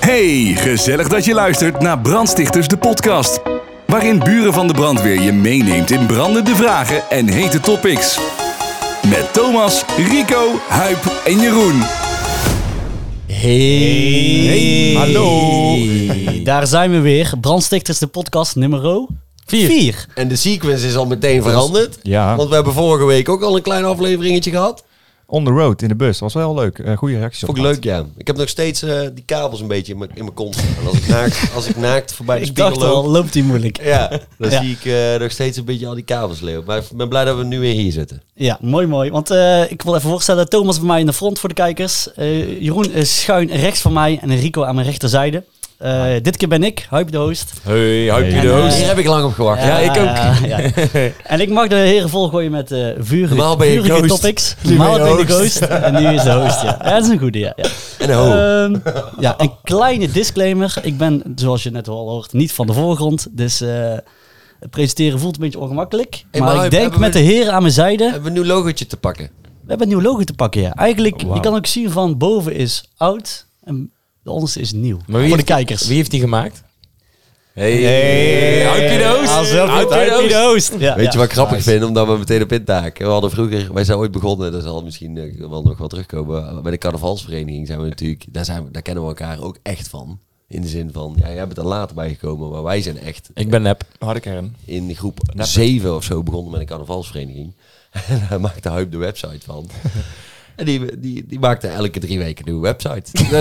Hey, gezellig dat je luistert naar Brandstichters de podcast. Waarin buren van de brandweer je meeneemt in brandende vragen en hete topics. Met Thomas, Rico, Huip en Jeroen. Hey. Hallo. Daar zijn we weer. Brandstichters, de podcast nummer 4. En de sequence is al meteen veranderd. Ja, Want we hebben vorige week ook al een klein afleveringetje gehad. On the road in de bus. was wel leuk. Eh goede reacties op Vond ik leuk, ja. Ik heb nog steeds eh, die kabels een beetje in mijn, in mijn kont staan. En als ik naakt, als ik naakt voorbij de Ik spiegel dacht al, loop... loopt die moeilijk. Ja, dan Ja. zie ik eh, nog steeds een beetje al die kabels leeuwen. Maar ik ben blij dat we nu weer hier zitten. Ja, mooi mooi. Want eh, ik wil even voorstellen, Thomas bij mij in de front voor de kijkers. Eh, Jeroen is schuin rechts van mij en Rico aan mijn rechterzijde. Eh, dit keer ben ik, Huip de host. Hey, Huipje En, de eh, host. Hier heb ik lang op gewacht. Ja, ik ook. ja. En ik mag de heren volgooien met eh vurige, Normaal ben je vurige ghost. topics. Normaal je ben je de host en nu is de host, ja. ja dat is een goede, ja. ja. En. Ehm, ja, een kleine disclaimer. Ik ben, zoals je net al hoort, niet van de voorgrond. Dus eh, het presenteren voelt een beetje ongemakkelijk. Hey, maar maar ik denk met de heren aan mijn zijde... hebben we een nieuw logootje te pakken? We hebben een nieuw logo te pakken, ja. Eigenlijk, Wauw. je kan ook zien van boven is oud en de onderste is nieuw. Maar wie voor de die- kijkers. Wie heeft die gemaakt? Hey, Hey. Huipje de host. Ah. Ja, Weet ja. je wat ik grappig vind? Om daar maar meteen op in te haken. We hadden vroeger, wij zijn ooit begonnen, dat zal misschien eh, wel nog wel terugkomen. Bij de carnavalsvereniging zijn we natuurlijk, daar, zijn we, daar kennen we elkaar ook echt van. In de zin van, ja, jij bent er later bij gekomen, maar wij zijn echt Ik ben nep. Harde kern. in groep 7 of zo begonnen met een carnavalsvereniging. En daar maakte Huip de website van. En die, die, die maakte elke drie weken een nieuwe website.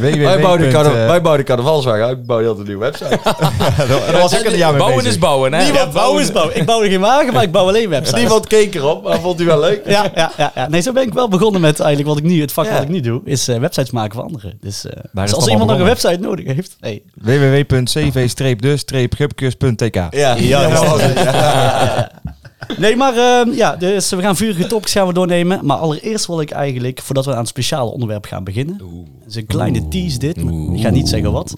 Wij, bouwden carna- wij bouwden carnavalswagen, Huip bouwde altijd een nieuwe website. Dat was ik een jaar Bouwen bezig. is bouwen, hè? Niemand bouwen is bouwen. Ik bouw geen wagen, maar ik bouw alleen websites. Niemand keek erop, maar vond hij wel leuk. Ja, ja, ja, ja. Nee, zo ben ik wel begonnen met eigenlijk wat ik nu, het vak Ja. wat ik nu doe, is eh, websites maken voor anderen. Dus, eh, dus als iemand nog een website nodig heeft, hey, www.cv-dus-gupkus.tk Ja, Ja, dat was het. Nee, maar ehm, ja, dus we gaan vurige topics gaan we doornemen. Maar allereerst wil ik eigenlijk, voordat we aan het speciale onderwerp gaan beginnen, dat is een kleine tease dit, maar ik ga niet zeggen wat,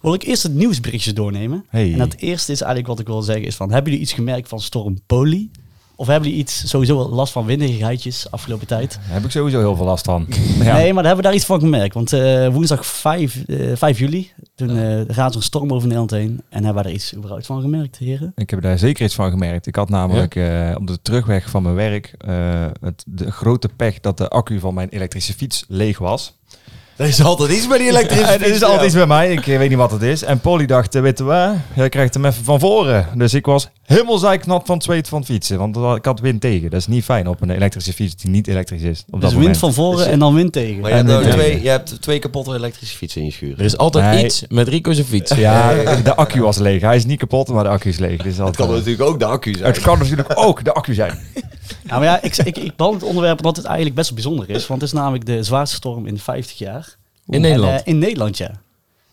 wil ik eerst het nieuwsberichtjes doornemen. Hey. En het eerste is eigenlijk wat ik wil zeggen is van, hebben jullie iets gemerkt van storm Poli? Of hebben jullie iets, sowieso last van windigheidjes afgelopen tijd? Daar heb ik sowieso heel veel last van. Ja. Nee, maar daar hebben we daar iets van gemerkt. Want eh, woensdag 5, eh, 5 juli, toen eh gaat zo'n storm over Nederland heen. En hebben we daar iets überhaupt van gemerkt, heren? Ik heb daar zeker iets van gemerkt. Ik had namelijk eh, op de terugweg van mijn werk eh, het, de grote pech dat de accu van mijn elektrische fiets leeg was. Er is altijd iets bij die elektrische Ja, het is fiets, altijd ja. iets bij mij. Ik eh, weet niet wat het is. En Polly dacht, eh, weet je wat? Jij krijgt hem even van voren. Dus ik was helemaal zijknat van zweet van fietsen. Want ik had wind tegen. Dat is niet fijn op een elektrische fiets die niet elektrisch is. Op Dus dat wind moment. van voren Dus, en dan wind tegen. Maar je hebt, twee, tegen. je hebt twee kapotte elektrische fietsen in je schuur. Er is altijd Nee. iets met Rico's fiets. Ja, de accu was leeg. Hij is niet kapot, maar de accu is leeg. Dus dat Het kan natuurlijk ook de accu zijn. het kan natuurlijk ook de accu zijn. Nou, maar ja, ik, ik, ik behandel het onderwerp omdat het eigenlijk best wel bijzonder is. Want het is namelijk de zwaarste storm in 50 jaar. In Nederland. En, eh, in Nederland, ja.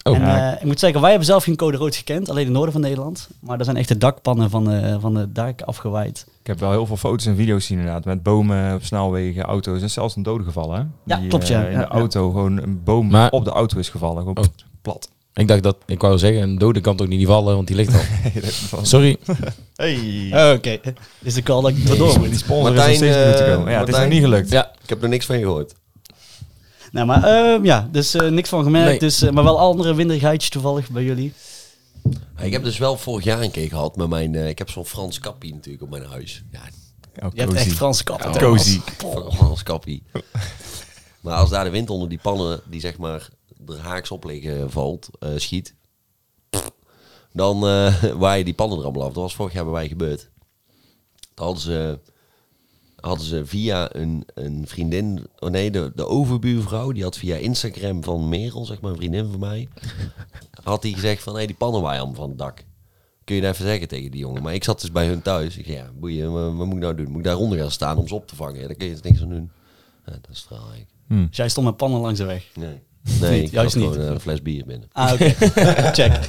Oh. en Ja. eh, ik moet zeggen, wij hebben zelf geen code rood gekend, alleen in het noorden van Nederland. Maar er zijn echt de dakpannen van de, van de dak afgewaaid. Ik heb wel heel veel foto's en video's gezien inderdaad. Met bomen op snelwegen, auto's en zelfs een dode gevallen. Hè? Ja, klopt, ja. eh, in Ja, de ja. auto gewoon een boom Maar- op de auto is gevallen. Gewoon Oh. plat. Ik dacht dat, ik wou zeggen, een dode kan toch niet vallen, want die ligt al. Sorry. Hey. Oké, is de call dat ik erdoor moet. Die sponsor Martijn, is nog steeds eh, moeten komen. Ja, het is nog Martijn? niet gelukt. Ja, Ik heb er niks van je gehoord. Nou, maar ehm, ja, dus eh, niks van gemerkt. Nee. Dus, eh, maar wel andere windigheidjes toevallig bij jullie. Ik heb dus wel vorig jaar een keer gehad met mijn... eh, ik heb zo'n Frans kappie natuurlijk op mijn huis. Ja, Oh, Je hebt echt. Ja, Cozy. Een Frans kappie. maar als daar de wind onder die pannen, die zeg maar er haaks op liggen, valt, eh, schiet... Dan eh waaien die pannen er allemaal af. Dat was vorig jaar bij mij gebeurd. Dan hadden ze, hadden ze via een, een vriendin... Oh nee, de, de overbuurvrouw, die had via Instagram van Merel, zeg maar een vriendin van mij... had die gezegd van, hé, die pannen waaien allemaal van het dak. Kun je dat even zeggen tegen die jongen? Maar ik zat dus bij hun thuis. Ik zei, ja, boeien, wat, wat moet ik nou doen? Moet ik daaronder gaan staan om ze op te vangen? Ja, daar kun je dus niks aan doen. Ja, dat is straal eigenlijk. Dus jij stond met pannen langs de weg. Nee. Nee, ik Juist had niet. gewoon een fles bier binnen. Ah, oké. Check.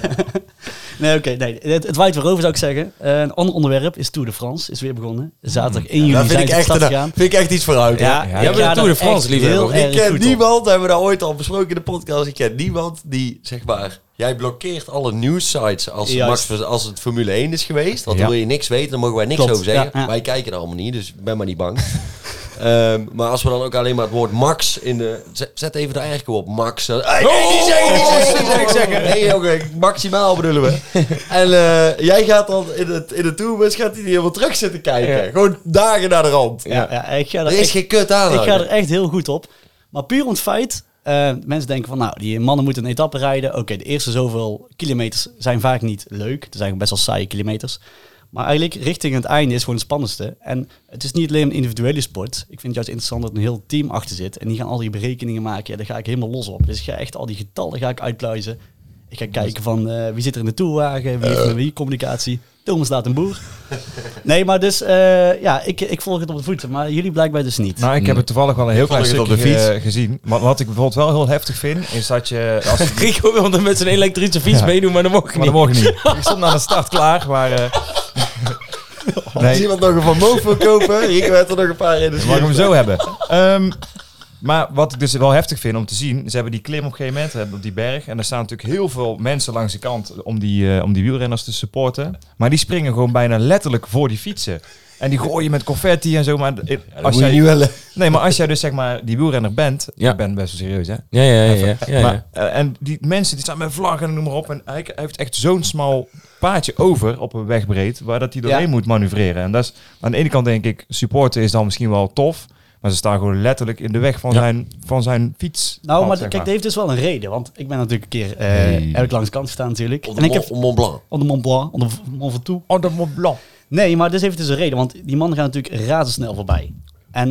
Nee, oké. nee. Het, het waait weer over, zou ik zeggen. Eh, een ander onderwerp is Tour de France. Is weer begonnen. Zaterdag 1 juli Dat vind zijn ik, echt, gegaan. vind ik echt iets vooruit. Ja. Ja, Tour de France heel Ik ken op. niemand, hebben we daar ooit al besproken in de podcast. Ik ken niemand die, zeg maar, jij blokkeert alle nieuwssites als. Max, als het Formule 1 is geweest. Want Ja. dan wil je niks weten, dan mogen wij niks Klopt, over zeggen. ja, ja. Wij kijken er allemaal niet, dus ik ben maar niet bang. Ehm, maar als we dan ook alleen maar het woord Max in de... Zet, even de eigen op, Max. Hey, nee, niet zeggen, niet zeggen, niet zeggen. Nee, maximaal bedoelen we. En eh, jij gaat dan in, het, in de tourbus, gaat hij helemaal terug zitten kijken. Gewoon dagen naar de rand. Ja, ja, ik ga er Er is echt, geen kut aan. ik ga er echt heel goed op. Maar puur om het feit, eh, mensen denken van nou, die mannen moeten een etappe rijden. Oké, de eerste zoveel kilometers zijn vaak niet leuk. Het zijn best wel saaie kilometers. Maar eigenlijk richting het einde is gewoon het spannendste. En het is niet alleen een individuele sport. Ik vind het juist interessant dat een heel team achter zit. En die gaan al die berekeningen maken. Ja, daar ga ik helemaal los op. Dus ik ga echt al die getallen ga ik uitpluizen. Ik ga kijken van eh, wie zit er in de toerwagen, wie heeft met wie communicatie. Thomas laat een boer. Nee, maar dus eh, ja, ik, ik volg het op de voeten. Maar jullie blijkbaar dus niet. Nou, ik heb het toevallig wel een heel klein je het stukje op de fiets? eh, gezien. Maar wat ik bijvoorbeeld wel heel heftig vind, is dat je... Als, Rico wilde met zijn elektrische fiets Ja. meedoen, maar dat mocht maar niet. dat mocht niet. Ik stond aan de start klaar, maar... eh, Als nee, iemand nog een Van Moof wil kopen, ik werd er nog een paar in de ik mag hem zo hebben. Ehm, maar wat ik dus wel heftig vind om te zien, ze hebben die klim op een gegeven moment op die berg. En er staan natuurlijk heel veel mensen langs de kant om die, eh, om die wielrenners te supporten. Maar die springen gewoon bijna letterlijk voor die fietsen. En die gooien met confetti en zo. Maar als jij, nee, maar als jij dus zeg maar die wielrenner bent, Ja. ik ben best wel serieus hè. Ja, ja, ja. ja, ja, ja. Maar, eh, en die mensen die staan met vlaggen en noem maar op. En hij, heeft echt zo'n smal paadje over op een wegbreed, waar dat hij doorheen moet manoeuvreren. En dat is, aan de ene kant denk ik, supporten is dan misschien wel tof. Maar ze staan gewoon letterlijk in de weg van, Ja. zijn, van zijn fiets. Nou, maar kijk, dat heeft dus wel een reden. Want ik ben natuurlijk een keer, eh Hey. heb ik langs de kant gestaan natuurlijk. Op En ik heb Mont Blanc. onder Mont Blanc, onder Mont Ventoux. De Mont Blanc. Nee, maar dus heeft dus een reden. Want die mannen gaan natuurlijk razendsnel voorbij. En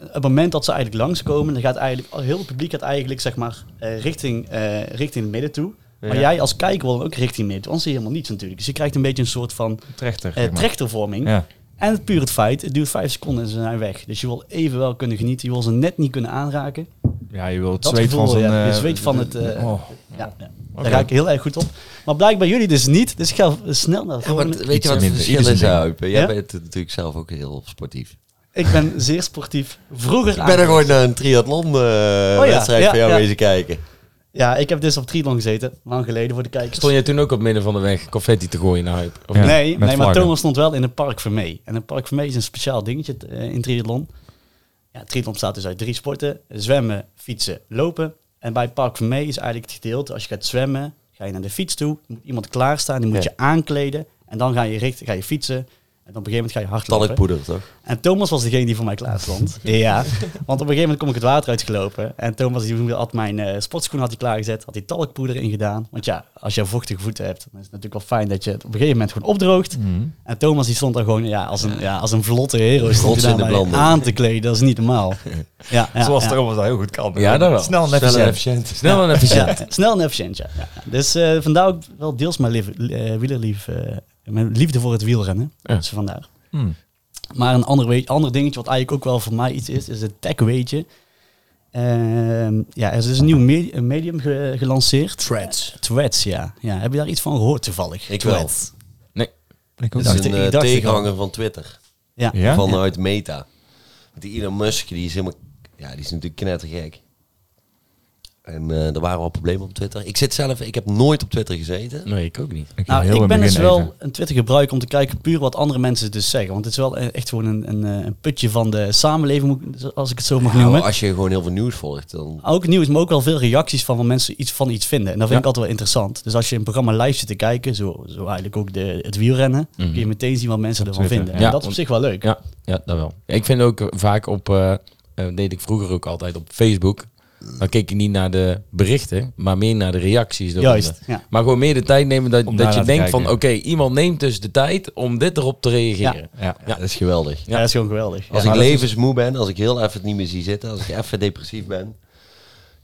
op het moment dat ze eigenlijk langskomen, dan gaat eigenlijk, heel het publiek gaat eigenlijk zeg maar eh, richting, eh, richting het midden toe. Maar Ja. jij als kijker wil ook richting midden. Anders zie je helemaal niets natuurlijk. Dus je krijgt een beetje een soort van Trechter. eh, trechtervorming. Ja. En het puur het feit, het duurt vijf seconden en ze zijn weg. Dus je wil even wel kunnen genieten. Je wil ze net niet kunnen aanraken. ja, je wil het Dat zweet gevoel, van zijn... ja. Je eh, zweet van het, eh, oh. Ja, ja. Daar ga ik heel erg goed op. Maar blijkbaar jullie dus niet. Dus ik ga snel naar de Ja, weet je wat het verschil is, zijn ding. Huip? Jij Ja? bent natuurlijk zelf ook heel sportief. Ik ben zeer sportief. Vroeger Ik ben er gewoon naar een triathlon eh, wedstrijd ja, van jou ja. wezen kijken. Ja, ik heb dus op triathlon gezeten. Lang geleden voor de kijkers. Stond jij toen ook op midden van de weg confetti te gooien naar Huip? Of Ja. niet? nee, nee maar. Thomas stond wel in een park Vermee. En een park Vermee is een speciaal dingetje eh, in triathlon. Ja, triathlon bestaat dus uit drie sporten. Zwemmen, fietsen, lopen. En bij Park Vermee is eigenlijk het gedeelte, als je gaat zwemmen, ga je naar de fiets toe. moet iemand klaarstaan, die moet Ja. je aankleden. En dan ga je, richt, ga je fietsen. En op een gegeven moment ga je hardlopen. Talkpoeder, toch? En Thomas was degene die voor mij klaar stond. ja. Want op een gegeven moment kom ik het water uitgelopen. En Thomas die had mijn eh sportschoen had hij klaargezet. Had hij talkpoeder ingedaan. Want ja, als je vochtige voeten hebt, dan is het natuurlijk wel fijn dat je het op een gegeven moment gewoon opdroogt. Mhm. En Thomas die stond daar gewoon ja, als, een, ja, als een vlotte hero stond hij in daar mij aan te kleden. Dat is niet normaal. Ja, ja, Zoals ja. Thomas dat heel goed kan. Ja, dat wel. Snel en Snel en efficiënt. Snel en efficiënt. Ja, snel en efficiënt, ja. ja. Dus eh, vandaar ook wel deels mijn lief, eh, wielerlief, eh, mijn liefde voor het wielrennen. Ja. Dus vandaar. Hmm. Maar een ander, weet, ander dingetje wat eigenlijk ook wel voor mij iets is, is het tech weetje. Ehm, ja, er is dus een nieuw me- medium ge- gelanceerd. Threads. Threads, ja. ja. Heb je daar iets van gehoord toevallig? Ik wel. Threads. Ik ook Dat is dacht- een eh, tegenhanger van Twitter. Ja. Ja? Vanuit Meta. Die Elon Musk, die is helemaal... Ja, die is natuurlijk knettergek. En eh, er waren wel problemen op Twitter. Ik zit zelf... Ik heb nooit op Twitter gezeten. Nee, ik ook niet. Ik, Nou, ik ben dus wel even. een Twitter gebruiker om te kijken puur wat andere mensen dus zeggen. Want het is wel e- echt gewoon een, een, eh, een putje van de samenleving, als ik het zo mag Nou, noemen. als je gewoon heel veel nieuws volgt, dan... Ook nieuws, maar ook wel veel reacties van wat mensen iets van iets vinden. En dat vind Ja. ik altijd wel interessant. Dus als je een programma live zit te kijken, zo, zo eigenlijk ook de, het wielrennen, Mhm. kun je meteen zien wat mensen Op ervan Twitter, vinden. ja. En dat is op zich wel leuk. Ja, ja, dat wel. Ik vind ook vaak op, eh, eh, deed ik vroeger ook altijd op Facebook. Dan keek je niet naar de berichten, maar meer naar de reacties. eronder. Juist. Ja. Maar gewoon meer de tijd nemen dat, Om dat je denkt van, oké, iemand neemt dus de tijd om dit erop te reageren. Ja. Ja, dat is geweldig. Ja, dat is gewoon geweldig. Als Ja. ik levensmoe ben, als ik heel even het niet meer zie zitten, als ik even depressief ben,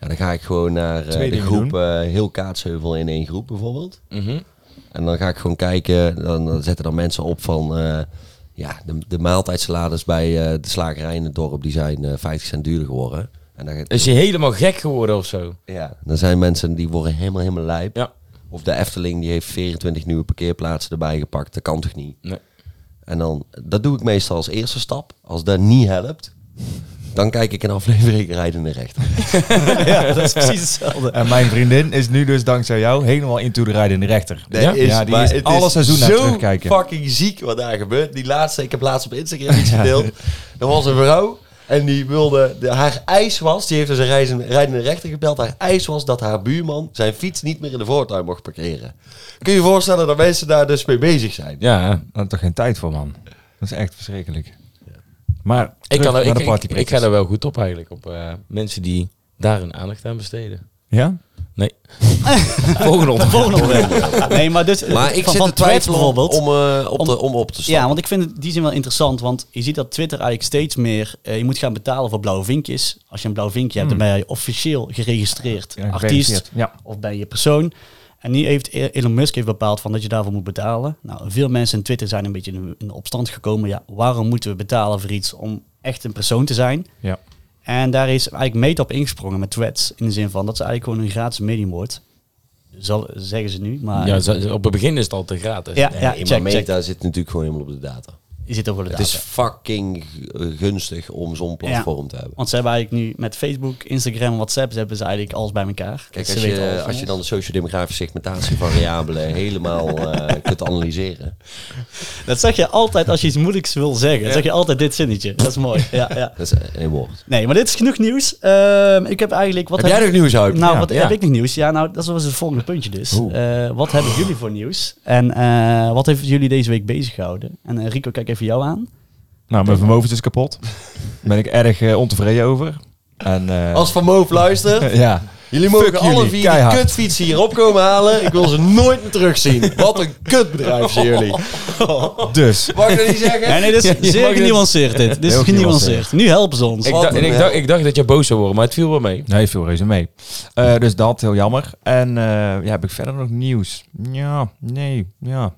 ja, dan ga ik gewoon naar eh, Twee de groep eh, heel Kaatsheuvel in één groep bijvoorbeeld. Mhm. En dan ga ik gewoon kijken, dan, dan zetten dan mensen op van, eh, ja, de, de maaltijdsalades bij eh, de slagerij in het dorp, die zijn eh 50 cent duurder geworden. En dan, Is je helemaal gek geworden of zo? ja, dan zijn mensen die worden helemaal, helemaal lijp. Ja. Of de Efteling, die heeft 24 nieuwe parkeerplaatsen erbij gepakt. Dat kan toch niet? Nee. En dan, dat doe ik meestal als eerste stap. Als dat niet helpt, dan kijk ik een aflevering Rijdende Rechter. ja, dat is precies hetzelfde. En mijn vriendin is nu dus dankzij jou helemaal into de rijdende rechter. Dat Ja? Ja, die maar is het alle seizoenen het zo terugkijken. fucking ziek wat daar gebeurt. Die laatste, ik heb laatst op Instagram iets gedeeld. Er was een vrouw En die wilde, de, haar eis was, die heeft dus een reizen- rijdende rechter gebeld. Haar eis was dat haar buurman zijn fiets niet meer in de voortuin mocht parkeren. Kun je je voorstellen dat mensen daar dus mee bezig zijn? Ja, Daar had toch geen tijd voor, man. Dat is echt verschrikkelijk. Maar ik, kan er, ik, ik ga er wel goed op eigenlijk. Op eh, mensen die daar hun aandacht aan besteden. Ja? Nee. Volgende onderwerp. Volgende onderwerp. Nee, maar dus Maar ik van, zit van om, bijvoorbeeld. om, eh, op Om- te, om op te staan. Ja, want ik vind het in die zin wel interessant. Want je ziet dat Twitter eigenlijk steeds meer... eh, je moet gaan betalen voor blauwe vinkjes. Als je een blauw vinkje hebt, dan ben je officieel geregistreerd Hmm. Ja, artiest. ja. Of ben je persoon. En nu heeft E- Elon Musk heeft bepaald van dat je daarvoor moet betalen. Nou, veel mensen in Twitter zijn een beetje in, in opstand gekomen. Ja, waarom moeten we betalen voor iets om echt een persoon te zijn? Ja. En daar is eigenlijk Meta op ingesprongen met Threads. In de zin van dat ze eigenlijk gewoon een gratis medium wordt. Zal, zeggen ze nu. Maar Ja, ze- op het begin is het altijd gratis. ja, Nee, ja, maar check. Meta zit natuurlijk gewoon helemaal op de data. Zit over de Het data. is fucking gunstig om zo'n platform te hebben. Want ze hebben eigenlijk nu met Facebook, Instagram, WhatsApp, ze hebben ze eigenlijk alles bij elkaar. Kijk, Dus als je, als je dan de sociodemografische segmentatievariabelen helemaal eh, kunt analyseren. Dat zeg je altijd als je iets moeilijks wil zeggen. Dan zeg je altijd dit zinnetje. Dat is mooi. Ja, ja. Dat is één woord. Nee, maar dit is genoeg nieuws. Ehm, ik heb eigenlijk... Wat Heb jij nog nieuws uit? Nou, Ja, wat ja. heb ik nog nieuws? Ja, nou, dat was het volgende puntje dus. Eh, wat hebben jullie voor nieuws? En eh, wat heeft jullie deze week bezig gehouden? En Rico, kijk even jou aan. Nou, mijn vermogen is kapot. Daar ben ik erg eh, ontevreden over. En, eh, Als Van Moof luistert, ja. jullie mogen Fuck alle jullie, vier keihard. die kutfietsen hier opkomen halen. Ik wil ze nooit meer terugzien. Wat een kutbedrijf zijn jullie. Dus. Mag ik dat niet zeggen? Nee, nee, dit is zeer mag genuanceerd dit. Dit is Heel genuanceerd. genuanceerd. Nu helpen ze ons. Ik, Wat dacht, een ik, hel. dacht, ik dacht dat je boos zou worden, maar het viel wel mee. Nee, veel reuze mee. Eh, dus dat, heel jammer. En eh, ja, heb ik verder nog nieuws? Ja, nee, ja.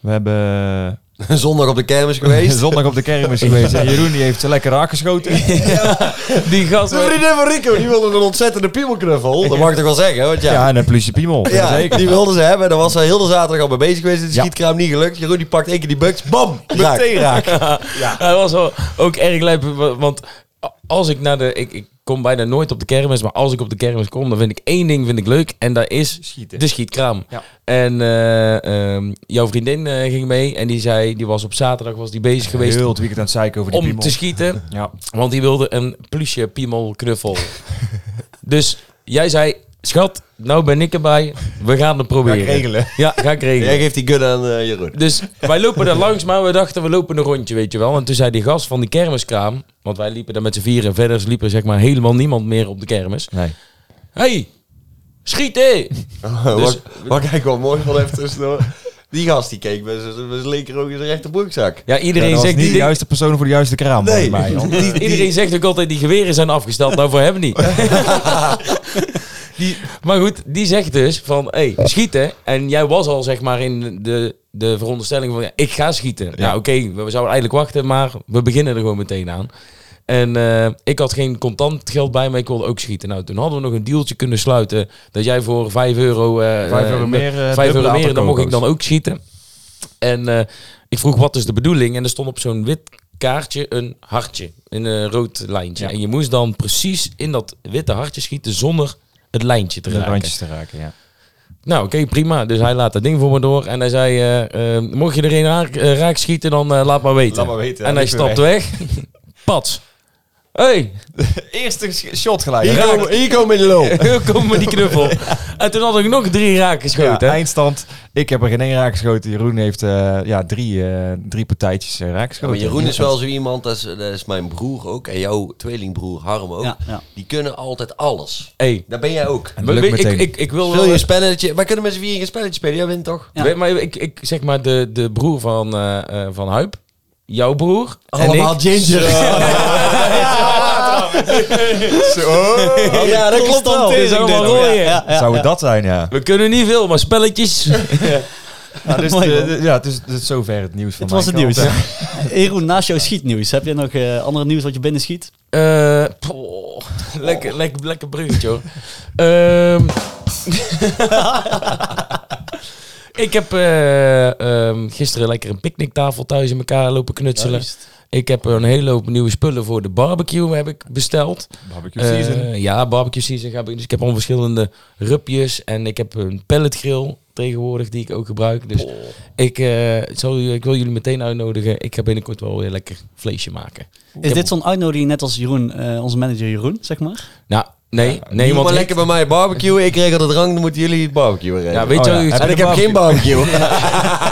We hebben Zondag op de kermis geweest. zondag op de kermis geweest. En Jeroen die heeft ze lekker raak geschoten. Die gast... De vriendin van Rico, die wilde een ontzettende piemelknuffel. Dat mag ik toch wel zeggen, want ja. Ja, en een politie piemel. Ja, zeker. die wilde ze hebben. Daar was hij heel de zaterdag al mee bezig geweest. Ja. schietkraam niet gelukt. Jeroen die pakt één keer die buks. Bam! Meteen raak. Ja. Hij was wel ook erg lijp, wa- want als ik naar de... Ik, ik kom bijna nooit op de kermis, maar als ik op de kermis kom, dan vind ik één ding vind ik leuk. En dat is Schieten. de schietkraam. Ja. En eh, ehm, jouw vriendin eh, ging mee en die zei, die was op zaterdag was die bezig geweest Heel het weekend aan het zeiken over die om piemel. te schieten. Ja. Want die wilde een plusje piemel knuffel. dus jij zei, schat, nou ben ik erbij. We gaan het proberen. Ga ik regelen. Ja, ga ik regelen. Jij geeft die gun aan eh, Jeroen. Dus wij lopen er langs, maar we dachten we lopen een rondje, weet je wel. En toen zei die gast van die kermiskraam, want wij liepen daar met z'n vieren en verder liep er zeg maar helemaal niemand meer op de kermis. Nee. Hey, schieten! wat, wat ik wel mooi vond even tussendoor. Die gast die keek met zijn linker ook in zijn rechterbroekzak. Ja, iedereen Ja, was zegt niet die de juiste persoon voor de juiste kraam. Nee. mij. want- Iedereen zegt ook altijd die geweren zijn afgesteld. Nou, voor hem niet. die, maar goed, die zegt dus van, hé, hey, schieten. En jij was al zeg maar in de, de veronderstelling van, ja, ik ga schieten. Nou, oké, we zouden eigenlijk wachten, maar we beginnen er gewoon meteen aan. En eh, ik had geen contant geld bij me, ik wilde ook schieten. Nou, toen hadden we nog een dealtje kunnen sluiten. Dat jij voor 5 euro... eh, Vijf euro eh, meer, eh, vijf dubbele euro meer, dan mocht ik dan ook schieten. En ik vroeg, wat is de bedoeling? En er stond op zo'n wit kaartje een hartje. In een rood lijntje. Ja. En je moest dan precies in dat witte hartje schieten zonder het lijntje te De raken. randjes te raken, ja. Nou, oké, prima. Dus hij laat dat ding voor me door. En hij zei, eh, eh, mocht je er een raak, eh, raak schieten, dan laat maar weten. Laat maar weten, En hij stapt weg. Pats. Hey, Eerste shot gelijk. Hier komen, hier komen in de loop. kom met die knuffel. En toen had ik nog drie raak geschoten. Ja, eindstand. Ik heb er geen één raak geschoten. Jeroen heeft eh, ja, drie, eh, drie partijtjes eh, raak geschoten. maar Jeroen is wel zo iemand, dat is, dat is mijn broer ook. En jouw tweelingbroer Harm ook. Ja, ja. Die kunnen altijd alles. Hey, Daar ben jij ook. En ik, ik, meteen. ik, ik wil Speel wel... je een spelletje. Wij kunnen met z'n vier een spelletje spelen. Jij wint toch? Ja. Weet, maar ik, ik zeg maar de, de broer van, eh, eh, van Huip, jouw broer. Allemaal ik. ginger. Ja, dat klopt wel. Dit is allemaal rooien. Ja, ja, Zou het dat zijn, ja. We kunnen niet veel, maar spelletjes. Ja, dus, de- de- ja, dus, dus zover het nieuws van Dit was het nieuws. Jeroen, naast jouw schietnieuws, heb je nog eh andere nieuws wat je binnen schiet? Eh, poh, lekker, lekker, lekker bruggetje hoor. Ehm, ik heb eh, ehm, gisteren lekker een picknicktafel thuis in elkaar lopen knutselen. Ik heb een hele hoop nieuwe spullen voor de barbecue heb ik besteld. Barbecue season. Eh, ja, barbecue season ga ik. Dus ik heb al verschillende rupjes en ik heb een pelletgrill tegenwoordig die ik ook gebruik. Dus ik, eh, zal, ik wil jullie meteen uitnodigen. Ik ga binnenkort wel weer lekker vleesje maken. Is dit zo'n uitnodiging net als Jeroen, eh, onze manager Jeroen, zeg maar? Nou, nee, nee, Nee, want maar ik- lekker bij mij barbecue. Ik regel de drank, dan moeten jullie barbecue Ja, weet Oh je ja, wel, heb En je ik heb geen barbecue.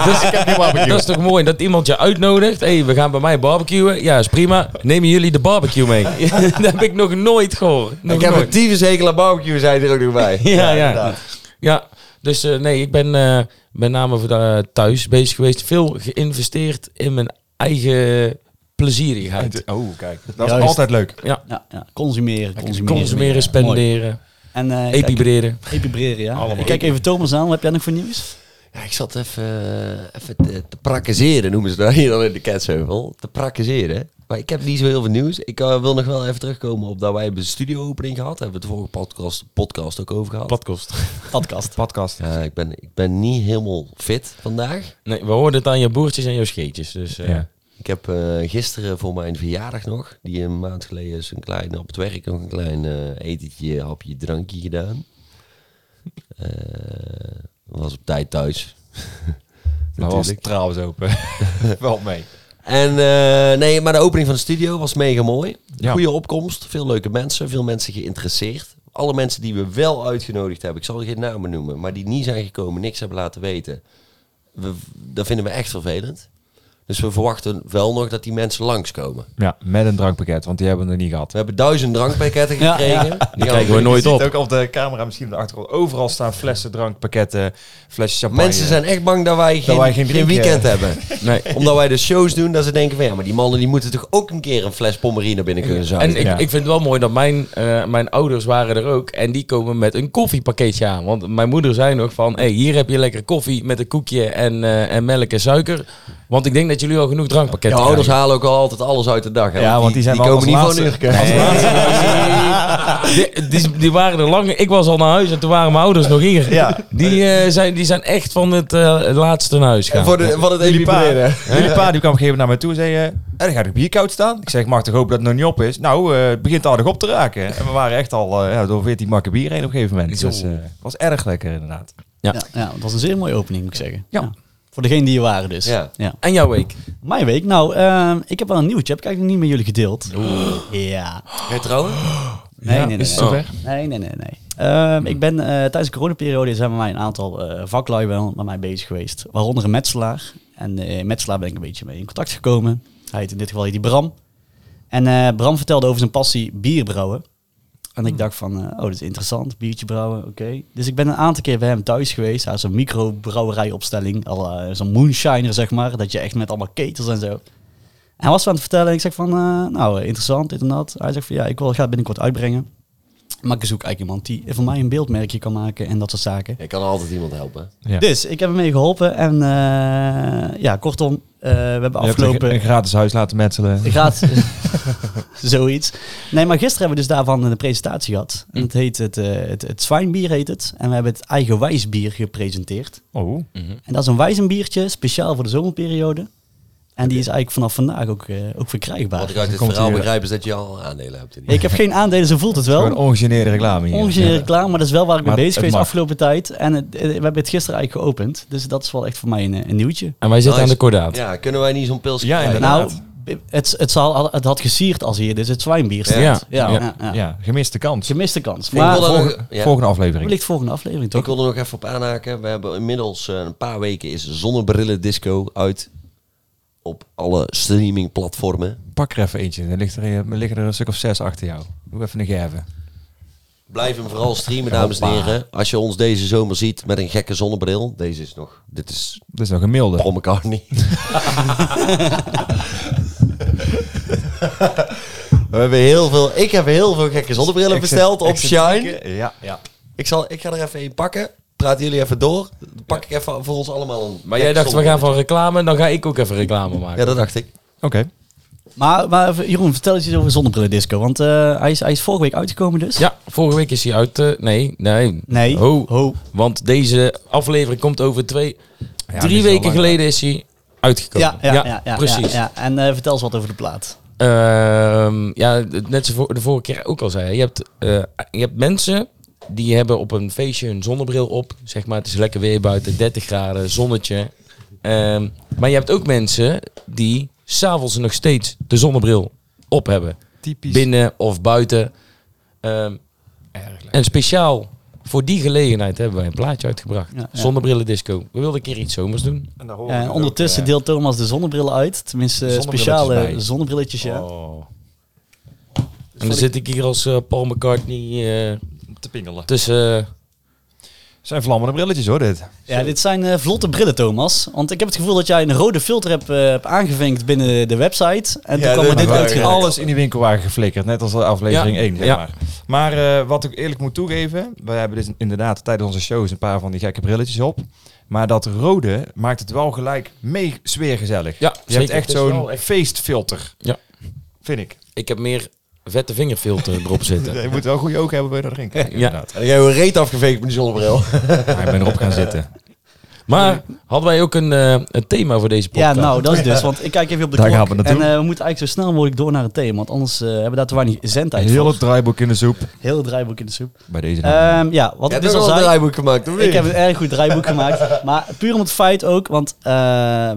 dus, dat is toch mooi dat iemand je uitnodigt. Hé, hey, we gaan bij mij barbecuen. Ja, is prima. Nemen jullie de barbecue mee? dat heb ik nog nooit gehoord. Nog ik heb een tyfushekel aan barbecue, zei er ook nog bij. Ja, ja. inderdaad. Ja, dus eh, nee, ik ben eh, met name voor, eh, thuis bezig geweest. Veel geïnvesteerd in mijn eigen plezierigheid. Oh, kijk. Dat is Juist. altijd leuk. Ja, ja. Consumeren, consumeren. Consumeren, Mooi. spenderen, En eh, epibreren. epibreren, ja. Allemaal. Ik kijk even Thomas aan. Wat heb jij nog voor nieuws? Ja, ik zat even, eh, even te, te prakkezeren, noemen ze dat hier dan in de Ketsheuvel. Te prakkezeren. Maar ik heb niet zo heel veel nieuws. Ik eh, wil nog wel even terugkomen op dat wij hebben een studio-opening gehad. Daar hebben we het vorige podcast, podcast ook over gehad. Padkost. Podcast. Podcast. Ja, ik, ben, ik ben niet helemaal fit vandaag. Nee, we hoorden het aan je boertjes en jouw scheetjes. Dus, eh, Ja. Ik heb eh, gisteren voor mijn verjaardag nog, die een maand geleden is, een klein, op het werk nog een klein eh, etentje, hapje, drankje gedaan. Eh, was op tijd thuis. Dat was Natuurlijk. trouwens open. Wel mee. En nee, maar de opening van de studio was mega mooi. Ja. Goede opkomst, veel leuke mensen, veel mensen geïnteresseerd. Alle mensen die we wel uitgenodigd hebben, ik zal geen namen noemen, maar die niet zijn gekomen, niks hebben laten weten. We, dat vinden we echt vervelend. Dus we verwachten wel nog dat die mensen langskomen. Ja, met een drankpakket, want die hebben we nog niet gehad. We hebben duizend drankpakketten gekregen. ja. Die krijgen we nooit Je ziet op. ook op de camera misschien op de achtergrond. Overal staan flessen, drankpakketten, flesjes champagne. Mensen zijn echt bang dat wij geen, wij geen weekend hebben. Nee. Omdat wij de shows doen, dat ze denken van ja, maar die mannen die moeten toch ook een keer een fles pommerie naar binnen kunnen En zuigen. ik, Ja. ik vind het wel mooi dat mijn, eh, mijn ouders waren er ook. En die komen met een koffiepakketje aan. Want mijn moeder zei nog van... Hey, hier heb je lekker koffie met een koekje en, eh, en melk en suiker. Want ik denk dat jullie al genoeg Ja, drankpakketten ouders krijgen. halen ook al altijd alles uit de dag. Hè? Ja, want die zijn wel komen niet laatste- van een. Die, die, die waren er lang. Ik was al naar huis en toen waren mijn ouders nog hier. Ja. Die, eh, zijn, die zijn echt van het eh, laatste naar huis gaan. Voor de, van het Jullie pa, jullie pa die kwam op een gegeven moment naar mij toe en zei... en dan gaat het bier koud staan. Ik zeg, ik mag toch hopen dat het nog niet op is? Nou, eh, het begint aardig op te raken. En we waren echt al eh, ja, door 14 makken bier heen op een gegeven moment. Dus eh, het was erg lekker inderdaad. Ja. Ja, ja, het was een zeer mooie opening, moet ik zeggen. Ja. Voor degenen die er waren dus. Ja. En jouw week? Mijn week? Nou, ehm, ik heb wel een nieuwtje. Heb ik eigenlijk nog niet met jullie gedeeld. Ja. Ga je trouwen? Nee, Ja, nee, nee. is het nee. zover? Nee, nee, nee, nee. Ehm, ik ben eh, tijdens de coronaperiode zijn bij mij een aantal eh vaklui wel met mij bezig geweest. Waaronder een metselaar. En eh metselaar ben ik een beetje mee in contact gekomen. Hij heet in dit geval heet die Bram. En eh, Bram vertelde over zijn passie bier brouwen. En ik dacht van, eh, oh, dit is interessant, biertje brouwen, oké. Dus ik ben een aantal keer bij hem thuis geweest. Hij zo'n microbrouwerijopstelling, al eh, zo'n moonshiner zeg maar. Dat je echt met allemaal ketels en zo. En hij was aan het vertellen en ik zeg van, eh, nou, interessant, dit en dat. Hij zegt van, ja, ik wil, ga het binnenkort uitbrengen. Maar ik zoek eigenlijk iemand die voor mij een beeldmerkje kan maken en dat soort zaken. Je kan altijd iemand helpen. Ja. Dus ik heb hem mee geholpen en eh, ja, kortom, eh, we hebben Je hebt afgelopen... een, een gratis huis laten metselen. Ik het- zoiets. Nee, maar gisteren hebben we dus daarvan een presentatie gehad. En het heet het, eh, het, het zwijnbier heet het. En we hebben het eigen wijsbier gepresenteerd. Oh, En dat is een wijzenbiertje, speciaal voor de zomerperiode. En die is eigenlijk vanaf vandaag ook, eh, ook Wat verkrijgbaar. ik uit dit komt verhaal hier- begrijp is dat je al aandelen hebt. In die. Ik heb geen aandelen, zo voelt het gewoon wel. ongegeneerde reclame hier. Ja. klaar, maar dat is wel waar ik mee bezig geweest de afgelopen tijd. En het, eh, we hebben het gisteren eigenlijk geopend. Dus dat is wel echt voor mij een, eh, een nieuwtje. En wij zitten Nice. aan de kordaat. Ja, kunnen wij niet zo'n pilsje Ja, inderdaad. Nou, het, het, zal, het had gesierd als hier, dus het zwijnbier staat. Ja. Ja, Ja. ja, ja. Ja, gemiste kans. Gemiste kans. Maar Volgende, ja. volgende aflevering. wellicht volgende aflevering toch? Ik wil er nog even op aanhaken. We hebben inmiddels eh, een paar weken is Zonnebrillen Disco uit op alle streamingplatformen. Pak er even eentje. Er, ligt er, er liggen er een stuk of zes achter jou. Doe even een gerven. Blijf hem vooral streamen, dames en heren. Als je ons deze zomer ziet met een gekke zonnebril. Deze is nog... Dit is Dat is nog een milde. Paul McCartney. We hebben heel veel... Ik heb heel veel gekke zonnebrillen besteld op Shine. Ja, ja. Ik, zal, ik ga er even een pakken. Praten jullie even door. Dan pak ik even voor ons allemaal een... Maar jij dacht, we gaan van reclame, dan ga ik ook even reclame maken. Ja, dat dacht ik. Oké. Maar, maar Jeroen, vertel eens iets over Zonnebrillen Disco. Want eh, hij, is, hij is vorige week uitgekomen dus. Ja, vorige week is hij uit. eh, nee, nee. Nee. Ho, Ho. Want deze aflevering komt over twee... Ja, drie weken geleden is hij uitgekomen. Ja, ja, ja, ja, precies. Ja, ja. En eh, vertel eens wat over de plaat. Ehm, ja, net zoals de vorige keer ook al zei. Je hebt, eh, je hebt mensen die hebben op een feestje een zonnebril op. Zeg maar, het is lekker weer buiten, 30 graden, zonnetje. Ehm, maar je hebt ook mensen die s'avonds nog steeds de zonnebril op hebben. Typisch. Binnen of buiten. Ehm, en speciaal voor die gelegenheid hebben wij een plaatje uitgebracht. Ja, ja. Zonnebrillen disco. We wilden een keer iets zomers doen. En, daar horen Ja, we en ook, ondertussen eh, deelt Thomas de zonnebrillen uit. Tenminste, Zonnebrilletjes speciale bij. zonnebrilletjes, ja. oh, En dan zit ik hier als eh, Paul McCartney eh, te pingelen. tussen... zijn vlammende brilletjes hoor, dit. Ja, dit zijn eh, vlotte brillen, Thomas. Want ik heb het gevoel dat jij een rode filter hebt, eh, hebt aangevinkt binnen de website. En toen Ja, kwam dat er dit. Alles in die winkelwagen geflikkerd, net als aflevering Ja. 1. Zeg Ja. maar maar eh, wat ik eerlijk moet toegeven, wij hebben dus inderdaad tijdens onze shows een paar van die gekke brilletjes op. Maar dat rode maakt het wel gelijk mee sfeergezellig. Ja, Je hebt echt zo'n echt- feestfilter. Ja. Vind ik. Ik heb meer vette vingerfilter erop zitten. Je moet wel goede ogen hebben bij dat drinken. Ja. Inderdaad. En jij hebt een reet afgeveegd met die zonnebril. Maar ik ben erop gaan zitten. Maar hadden wij ook een, eh, een thema voor deze Ja, podcast? nou, dat is dus. Want ik kijk even op de Daar klok. gaan we naartoe. En eh, we moeten eigenlijk zo snel mogelijk door naar het thema. Want anders eh, hebben we daar te weinig zendtijd Heel het draaiboek in de soep. Heel het draaiboek in de soep. Bij deze. Ehm, ja, wat ik dus al zei. draaiboek gemaakt, of Ik heb een erg goed draaiboek gemaakt. Maar puur om het feit ook, want eh,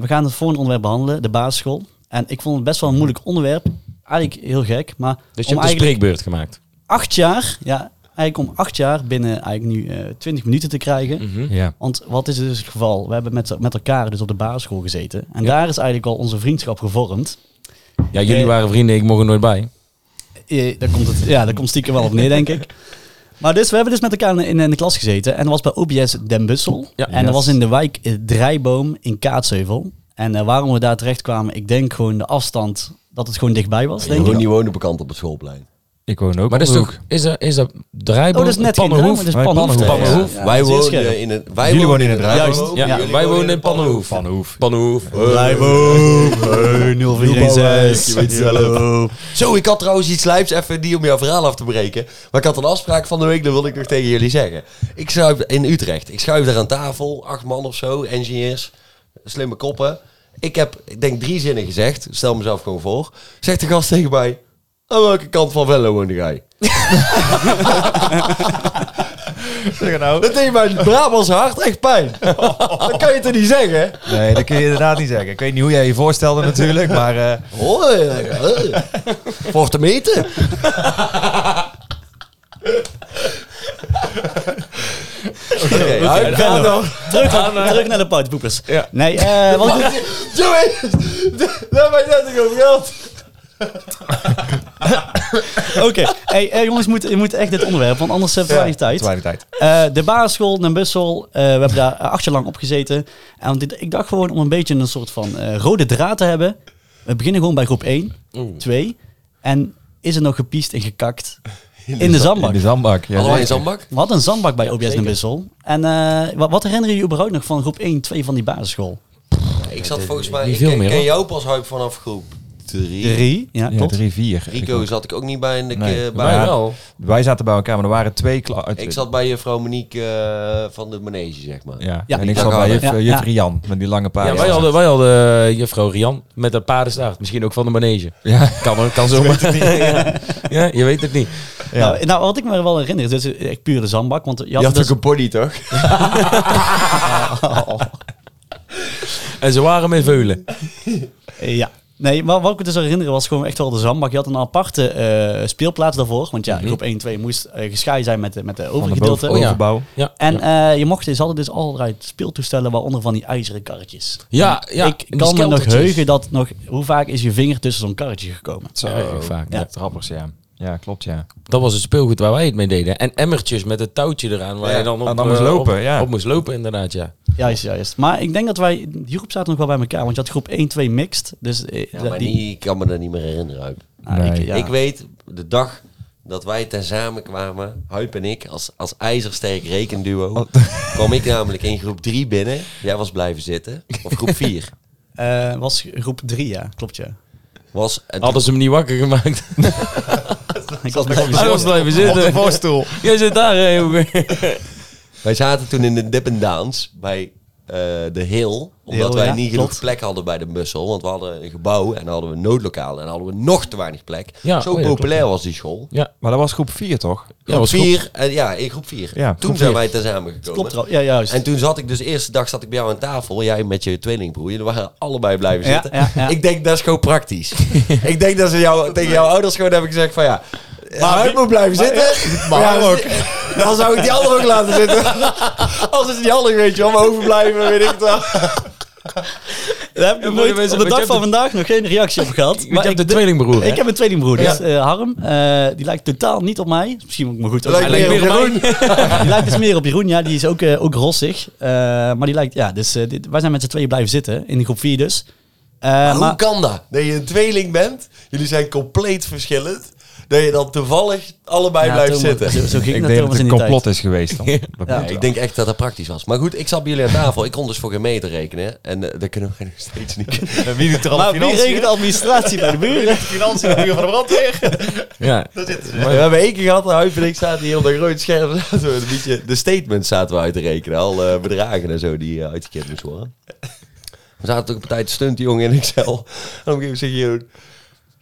we gaan het volgende onderwerp behandelen, de basisschool. En ik vond het best wel een moeilijk onderwerp. Eigenlijk heel gek, maar Dus je om hebt een spreekbeurt gemaakt. acht jaar, ja, eigenlijk om acht jaar binnen eigenlijk nu eh 20 minuten te krijgen. Mhm. Ja. Want wat is dus het geval? We hebben met, met elkaar dus op de basisschool gezeten. En daar is eigenlijk al onze vriendschap gevormd. Ja, jullie Eh, waren vrienden, ik mocht er nooit bij. Eh, daar komt het, ja, daar komt stiekem wel op neer, denk ik. Maar dus, we hebben dus met elkaar in, in de klas gezeten. En dat was bij OBS Den Bussel. Ja. en dat Yes. was in de wijk Drijboom in Kaatsheuvel. En waarom we daar terecht kwamen, ik denk gewoon de afstand, dat het gewoon dichtbij was, denk ik. die woonde bekend op het schoolplein. Ik woon ook Maar dat is toch, is dat, is dat draaiboom? Oh, dat is net geen Pannenhoef? Dat is Wij Pannenhoef. Pannenhoef. Pannenhoef. Ja, wij scherp. in het... Wij Jullie woonden wonen in het. Juist, Ja, wij wonen wonen in Pannenhoef. Pannenhoef. Pannenhoef. Hey, 0416. Je weet zelf. Zo, ik had trouwens iets lijps even die om jouw verhaal af te breken. Maar ik had een afspraak van de week, dat wilde ik nog tegen jullie zeggen. Ik schuif in Utrecht. Ik schuif daar aan tafel, acht man of zo, engineers, slimme koppen. Ik heb, ik denk, drie zinnen gezegd. Stel mezelf gewoon voor. Zegt de gast tegen mij, aan welke kant van Venlo woonde jij? Zeg nou. Dat deed mijn Brabants hart echt pijn. Dat kan je toch niet zeggen? Nee, dat kun je inderdaad niet zeggen. Ik weet niet hoe jij je voorstelde natuurlijk, maar... Hoor, eh. voor te meten. Oké, Huip, ga door. Terug, terug naar de partypoepers. Ja. Nee, eh, wat ik- Joey, daar ben je net over gehad. Oké, hey, eh, jongens, je moet, je moet echt dit onderwerp, want anders hebben we weinig tijd. te weinig tijd. Eh, de basisschool, Den Bussel, eh, we hebben daar acht jaar lang op gezeten. En dit- ik dacht gewoon om een beetje een soort van rode draad te hebben. We beginnen gewoon bij groep 1, 2. En is er nog gepiest en gekakt in de zandbak? In de zandbak. Ja, Allemaal in zeker. zandbak? We hadden een zandbak bij OBS Den Bussel. En eh, wat, wat herinneren jullie überhaupt nog van groep 1, 2 van die basisschool? Ik zat volgens mij, niet ik veel ken, meer, ken jou pas Huip vanaf groep 3. 3, ja, Ja, drie, vier. Rico Ik, zat ik ook niet bij in de Nee. bij. Wij wel. wij zaten bij elkaar, maar er waren twee... kla- eh, Ik zat bij juffrouw Monique eh, van de manege, zeg maar. Ja, Ja. en ik zat bij juf, Ja, juf. Rian, met die lange paarden. Ja, wij hadden, wij hadden eh, juffrouw Rian met een paardenstaart. Misschien ook van de manege. Ja. Kan, kan zomaar. ja. ja, je weet het niet. Ja. Nou, nou, wat ik me wel herinner, is dus echt puur de zandbak. Want je Je had, had dus, ook een pony, toch? En ze waren met veulen. Ja. Nee, maar wat ik me dus herinneren was gewoon echt wel de zandbak. Je had een aparte eh, speelplaats daarvoor. Want ja, Mhm. groep 1 2 moest eh gescheiden zijn met de, met de Van de overige gedeelte. Oh ja. overbouw. Ja, En ja. eh, je mocht, ze hadden dus allerlei speeltoestellen, waaronder van die ijzeren karretjes. Ja, ja, ik kan me nog heugen dat nog... Hoe vaak is je vinger tussen zo'n karretje gekomen? Zo, Ja, vaak, Ja, ja. trappers, ja. Ja, klopt, ja. dat was het speelgoed waar wij het mee deden. En emmertjes met het touwtje eraan. Waar Ja, je dan op, dan moest eh, lopen, op, ja. op moest lopen, inderdaad, ja. Juist, juist. Maar ik denk dat wij... Die groep zaten nog wel bij elkaar. Want je had groep 1 2 mixed. Dus eh, Ja, maar die, kan me dat niet meer herinneren, Huip. Ah, Nee. ik, ja. Ik weet, de dag dat wij tezamen kwamen, Huip en ik, als, als ijzersterk rekenduo, kwam ik namelijk in groep 3 binnen. Jij was blijven zitten. Of groep 4. Eh, was groep 3, ja. Klopt, ja. Was, en Hadden ze hem niet wakker gemaakt. Ik was blijven was blijven zitten. voorstoel. Jij zit daar, hè, jongen. Wij zaten toen in de Dip and Dance bij, de hill. Omdat hill, wij ja, niet genoeg klopt. plek hadden bij de mussel. Want we hadden een gebouw en dan hadden we een noodlokaal. En dan hadden we nog te weinig plek. Ja, Zo oh ja, populair klopt. was die school. Ja, Maar dat was groep 4 toch? ja Groep was goed. 4, en ja, in groep 4. Ja, toen groep zijn vier. wij tezamen gekomen. Klopt Ja, juist. En toen zat ik dus de eerste dag zat ik bij jou aan tafel. Jij met je tweelingbroer. Jullie waren allebei blijven Ja, zitten. ja, ja. Ik denk dat is gewoon praktisch. ik denk dat ze jou, tegen jouw ouders gewoon hebben gezegd van ja. Maar hij moet blijven zitten. Maar ja, ook. Dan zou ik die andere ook laten zitten. Als is die andere weet je wel. Maar overblijven weet ik het wel. Daar heb ik nooit op de dag van vandaag nog geen reactie op gehad. Hebt ik- een tweelingbroer? Ik heb een tweelingbroer, dus Ja. eh, Harm. eh, die lijkt totaal niet op mij. Misschien ook maar goed. ook. Lijkt Hij lijkt meer meer op op mij. die lijkt dus meer op Jeroen. Ja, die is ook, eh, ook rossig. Eh, maar die lijkt, ja, dus eh, dit- wij zijn met z'n tweeën blijven zitten. In groep 4 dus. Eh, Maar maar hoe kan dat? Dat je een tweeling bent. Jullie zijn compleet verschillend. Dat je dan toevallig allebei Ja, blijft zitten. Zo, zo ging Ik dat denk dat het een complot tijd. is geweest dan. Dat Ja. ik denk echt dat dat praktisch was. Maar goed, ik zat bij jullie aan tafel. Ik kon dus voor gemeente rekenen. En eh, dat kunnen we nog steeds niet. Wie doet er Maar wie regelt de administratie bij de buren? Financiën van de brandweer. Ja. we hebben één keer gehad, Huip en ik zaten hier op een groot scherm. een beetje, de statements zaten we uit te rekenen. Al eh, bedragen en zo die uh, uitgekend moesten worden. We zaten ook op een tijd te stunten, jongen, in Excel. En op een gegeven moment zeg je, Jeroen,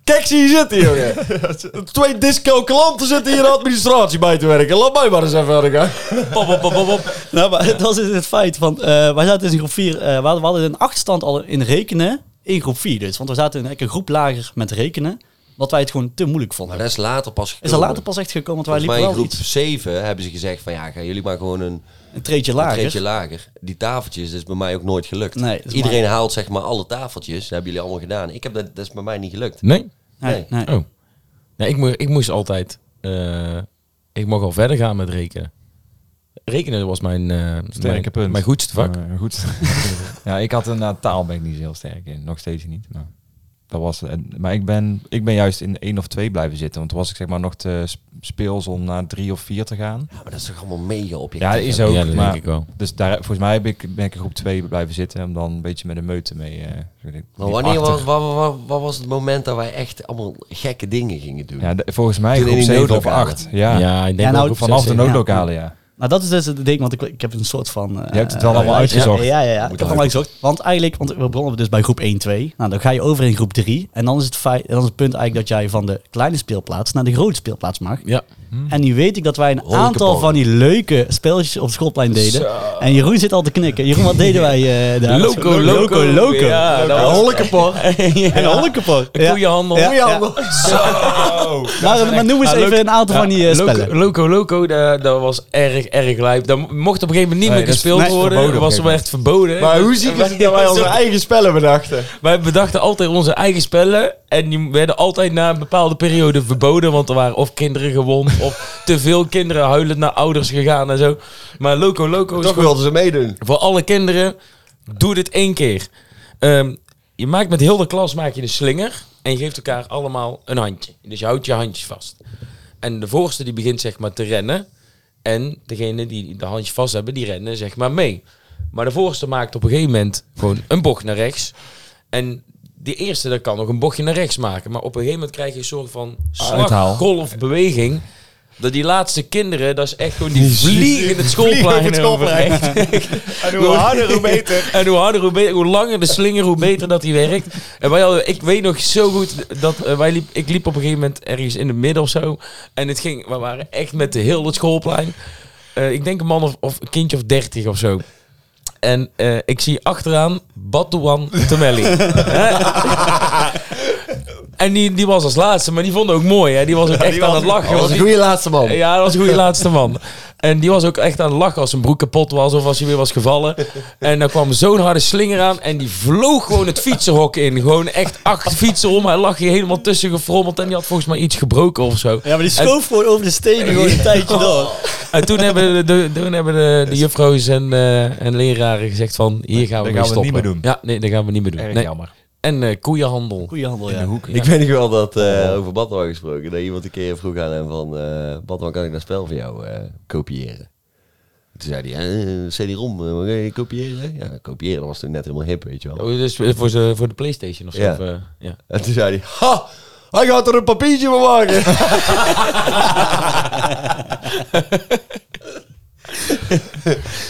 Kijk, zie je zitten, jongen. Twee discalculanten zitten hier de administratie bij te werken. Laat mij maar eens even verder gaan. Pop, pop, pop, pop, pop. Nou, maar het was het feit van... eh, wij zaten dus in groep 4... we, hadden, we hadden een achterstand al in rekenen in groep 4 dus. Want we zaten in een groep lager met rekenen. Omdat wij het gewoon te moeilijk vonden. Maar dat is later pas gekomen. is er later pas echt gekomen, want wij liepen in wel groep iets 7 hebben ze gezegd van ja, gaan jullie maar gewoon een, een treetje een lager. treedje lager. Die tafeltjes, dat is bij mij ook nooit gelukt. Nee, dat Iedereen haalt zeg maar alle tafeltjes. Dat hebben jullie allemaal gedaan. Ik heb dat, dat is bij mij niet gelukt. Nee? Nee, nee. Oh. Nee, ik, mo ik moest altijd... eh, ik mocht al verder gaan met rekenen. Rekenen was mijn, eh Sterke mijn, punt. mijn goedste vak. Eh, goed. ja, ik had een taal ben ik niet zo heel sterk in. Nog steeds niet. Maar, dat was, en- maar ik ben, ik ben juist in één of twee blijven zitten. Want toen was ik zeg maar nog te sp- speels om naar drie of vier te gaan. Ja, maar dat is toch allemaal mega objectief. Ja, is hè? ook. ja, dat maar, denk ik wel. Dus daar, volgens mij heb ik, ben ik in groep 2 blijven zitten. Om dan een beetje met de meute mee. eh, Maar wanneer was, wat, wat, wat was het moment dat wij echt allemaal gekke dingen gingen doen? Ja, de- volgens mij Toen groep 7 of. 8. Ja, Ja, ik denk Ja, nou, groep vanaf de zeven. noodlokalen, ja. Nou, dat is dus het ding, want ik, ik heb een soort van... eh, Je hebt het wel allemaal eh, uitgezocht. Ja, ja, ja. Ik heb het allemaal uitgezocht. Want eigenlijk, want we begonnen dus bij groep 1, 2. Nou, dan ga je over in groep 3. En dan is het, feit, dan is het punt eigenlijk dat jij van de kleine speelplaats naar de grote speelplaats mag. Ja. En nu weet ik dat wij een aantal van die leuke spelletjes op het schoolplein deden. En Jeroen zit al te knikken. Jeroen, wat deden wij eh, daar? Loco, loco, loco. Ja, dat was... Hollekepor. ja. En hollekepor. Ja. Koeienhandel. Ja, ja. Maar, maar noem eens even een aantal van die eh, spellen. Loco Loco, dat, dat was erg, erg lijp. Dat mocht op een gegeven moment niet Nee, meer gespeeld nee, worden. Dat was wel echt verboden. Maar hoe ziek is het dat wij onze eigen spellen bedachten? Wij bedachten altijd onze eigen spellen. En die werden altijd na een bepaalde periode verboden. Want er waren of kinderen gewond. Of te veel kinderen huilend naar ouders gegaan en zo. Maar Loco Loco is Toch gewoon wilden ze meedoen. voor alle kinderen. Doe dit één keer. Ehm, je maakt met heel de klas maak je de slinger. En je geeft elkaar allemaal een handje. Dus je houdt je handjes vast. En de voorste die begint zeg maar te rennen. En degene die de handjes vast hebben, die rennen zeg maar mee. Maar de voorste maakt op een gegeven moment gewoon een bocht naar rechts. En die eerste dat kan nog een bochtje naar rechts maken. Maar op een gegeven moment krijg je een soort van Uithaal. slaggolfbeweging. Dat die laatste kinderen, dat is echt gewoon die vliegen het schoolplein Vliegen het over. schoolplein. Echt. En hoe harder, hoe beter. En hoe harder, hoe, beter, hoe langer de slinger, hoe beter dat die werkt. En wij hadden, ik weet nog zo goed dat eh, wij liep, ik liep op een gegeven moment ergens in het midden of zo. En het ging, we waren echt met de heel het schoolplein. Eh, ik denk een man of, of een kindje of dertig of zo. En eh, ik zie achteraan Batuan Temelli. En die, die was als laatste, maar die vond het ook mooi. Hè? Die was ook echt aan het lachen. Dat was een goede laatste man. Ja, dat was een goede laatste man. En die was ook echt aan het lachen als zijn broek kapot was of als hij weer was gevallen. En dan kwam zo'n harde slinger aan en die vloog gewoon het fietsenhok in. Gewoon echt acht fietsen om. Hij lag hier helemaal tussen gefrommeld en die had volgens mij iets gebroken of zo. Ja, maar die schoof gewoon over de stenen gewoon een tijdje door. En toen hebben de, de, toen hebben de, de juffrouws en, eh, en leraren gezegd van hier gaan we Dat mee gaan we stoppen. niet meer doen. Ja, nee, dat gaan we niet meer doen. Erg Nee. jammer. En eh, koeienhandel. Goeiehandel, In ja. de hoek. Ik weet nog wel dat, eh, over Batman gesproken, dat iemand een keer vroeg aan hem van, eh Batman, kan ik dat spel voor jou eh, kopiëren? Toen zei hij, eh, CD-ROM, je kopiëren? Ja, kopiëren, dat was toen net helemaal hip, weet je wel. Oh, dus voor, ze, voor de Playstation of zo. Ja. Of, eh, ja. En toen zei hij, ha, hij gaat er een papiertje van maken.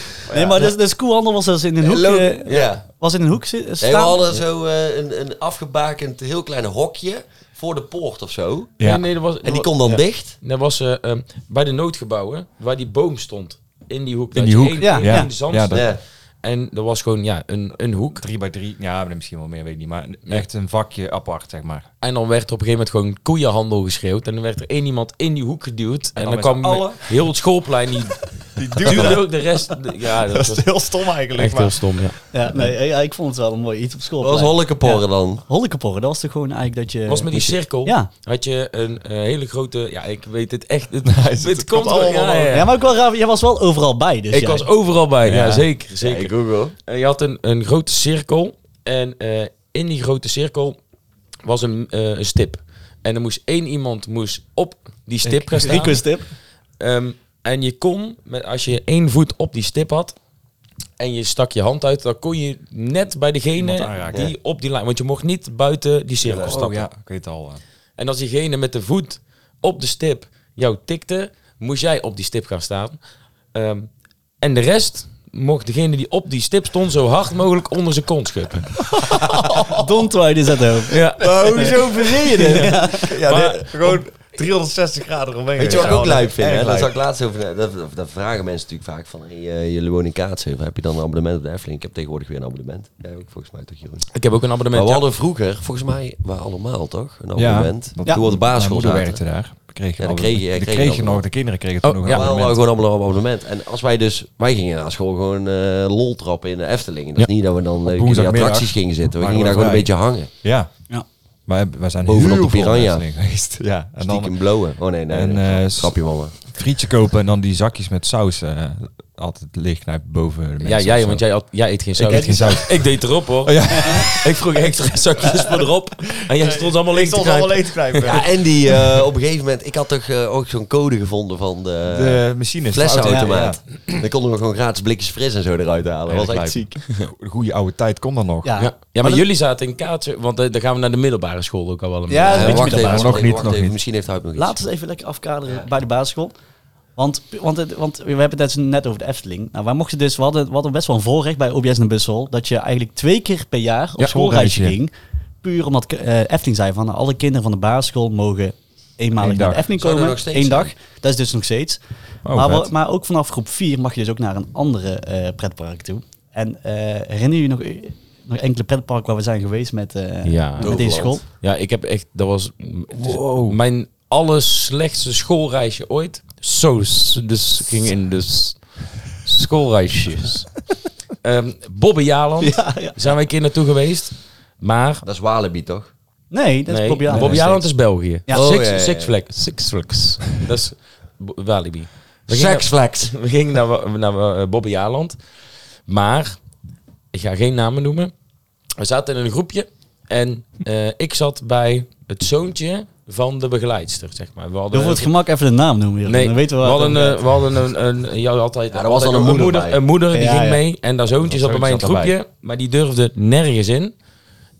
Nee, maar dus, dus koehandel was dus in een hoek, eh, ja. was in een hoek Nee, staan. we hadden zo eh, een, een afgebakend heel klein hokje voor de poort of zo. Ja. Nee, nee, dat was, En die kon dan ja. dicht. Dat was eh, ehm, bij de noodgebouwen, waar die boom stond. In die hoek. In Dat die je hoek, één- ja. Ja. zand Ja, stond. Ja. En er was gewoon ja, een, een hoek. Drie bij drie, ja, maar misschien wel meer, weet ik niet. Maar echt een vakje apart, zeg maar. En dan werd er op een gegeven moment gewoon koeienhandel geschreeuwd. En dan werd er één iemand in die hoek geduwd. En, dan kwam z'n allen? heel het schoolplein. Die, Die duwde ook de rest. ja, dat, was heel stom eigenlijk. echt heel stom. Ja. Ja, nee, ja, ik vond het wel een mooi iets op school. Dat was hollekeporren dan. Hollekeporren, dat was toch gewoon eigenlijk dat je... was met die cirkel. Ja. Had je een eh, hele grote. Ja, ik weet het echt. Het, het het komt komt allemaal ja, ja, maar ook wel raar, jij was wel overal bij, dus Ik jij- was overal bij. Ja, Ja. zeker. zeker. Google. En je had een, een grote cirkel. En eh, in die grote cirkel was een, eh, een stip. En er moest één iemand moest op die stip gaan staan. Rico's tip. Ehm, en je kon, met, als je één voet op die stip had en je stak je hand uit, dan kon je net bij degene aanraken. die op die lijn... Want je mocht niet buiten die cirkel Oh stappen. ja, ik weet het al. eh. En als diegene met de voet op de stip jou tikte, moest jij op die stip gaan staan. Ehm, en de rest mocht degene die op die stip stond zo hard mogelijk onder zijn kont schuppen. Don't try this at home. Ja. hoezo verzin je dit? Ja, Maar- dit- gewoon 360 graden omheen. Weet je wat ik ook lijp vind? Hè? Daar zag ik laatst over. Dat, dat vragen mensen natuurlijk vaak van. Hey, eh, jullie wonen in Kaatsheuvel. Heb je dan een abonnement op de Efteling? Ik heb tegenwoordig weer een abonnement. Jij ook volgens mij toch, Jeroen? Ik heb ook een abonnement. Maar we ja. hadden vroeger, volgens mij, we allemaal toch? Een Ja, abonnement. want Ja. Toen we op de Mijn basisschool moeder zaten. werkte daar. Kreeg Ja, dan je- dan kreeg je kreeg dat je wel. nog, de kinderen kregen Oh, toen nog ja. een Ja, we hadden abonnement. gewoon allemaal een abonnement. En als wij dus, wij gingen naar school gewoon eh lol trappen in de Efteling. Dat is niet dat we dan eh, in attracties gingen zitten. We gingen daar we gewoon een beetje hangen. Ja. Ja. Maar wij zijn Bovenop heel de Piranha. Geweest. Ja. En Stiekem dan blowen. Oh nee, nee. En, nee. Grapje mama. frietje kopen en dan die zakjes met saus eh, altijd leegknijpen boven de mensen. Ja, jij, want jij, had, jij eet geen saus. eet geen saus. Ik deed erop hoor. Oh, ja. Ik vroeg extra zakjes voor erop. En jij stond allemaal leeg te knijpen. leeg te. Ja, en die eh, op een gegeven moment, ik had toch eh, ook zo'n code gevonden van de, De machines. flessenautomaat. Dan konden we gewoon gratis blikjes fris en zo eruit halen. Dat was echt ziek. De goede oude tijd kon dan nog. Ja, Ja, ja maar jullie zaten in kaartje, want eh, dan gaan we naar de middelbare school ook al wel een Ja, wacht even, Nog niet. Misschien heeft Huip nog iets. Laten we even lekker afkaderen bij de basisschool. Want, want, het- want we hebben het net- net over de Efteling. Nou, wij mochten dus, we hadden, we hadden best wel een voorrecht bij OBS en Bussel. Dat je eigenlijk twee keer per jaar op Ja, schoolreisje ging. Puur omdat eh Efteling zei van nou, alle kinderen van de basisschool mogen eenmalig Eén naar dag. de Efteling komen. Eén zijn? dag. Dat is dus nog steeds. Oh, maar, we- maar ook vanaf groep 4 mag je dus ook naar een andere eh, pretpark toe. En eh, herinner je je nog, nog enkele pretparken waar we zijn geweest met, eh, Ja. met deze school? Ja, ik heb echt, dat was Wow. mijn allerslechtste schoolreisje ooit. Zo, dus ging in de schoolreisjes. Ehm Bobby Jaland Ja, ja. zijn wij een keer naartoe geweest. Maar Dat is Walibi, toch? Nee, dat is Bobby Aland. Bobby Jaland is België. Ja. Oh, Six, ja, ja, ja. Six Flags. Six Flags. dat is Walibi. We gingen- Sexflex. We gingen naar, naar eh, Bobby Aland. Maar, ik ga geen namen noemen. We zaten in een groepje. En eh, ik zat bij het zoontje van de begeleidster, zeg maar. We Doe hadden, voor het gemak even de naam noemen. Nee, dan weten we, we, hadden, een, we hadden een, een, ja, altijd, Ja, er was altijd dan een moeder een moeder die Ja, ging ja. mee. En dat zoontje zat bij mij in het groepje. Maar die durfde nergens in.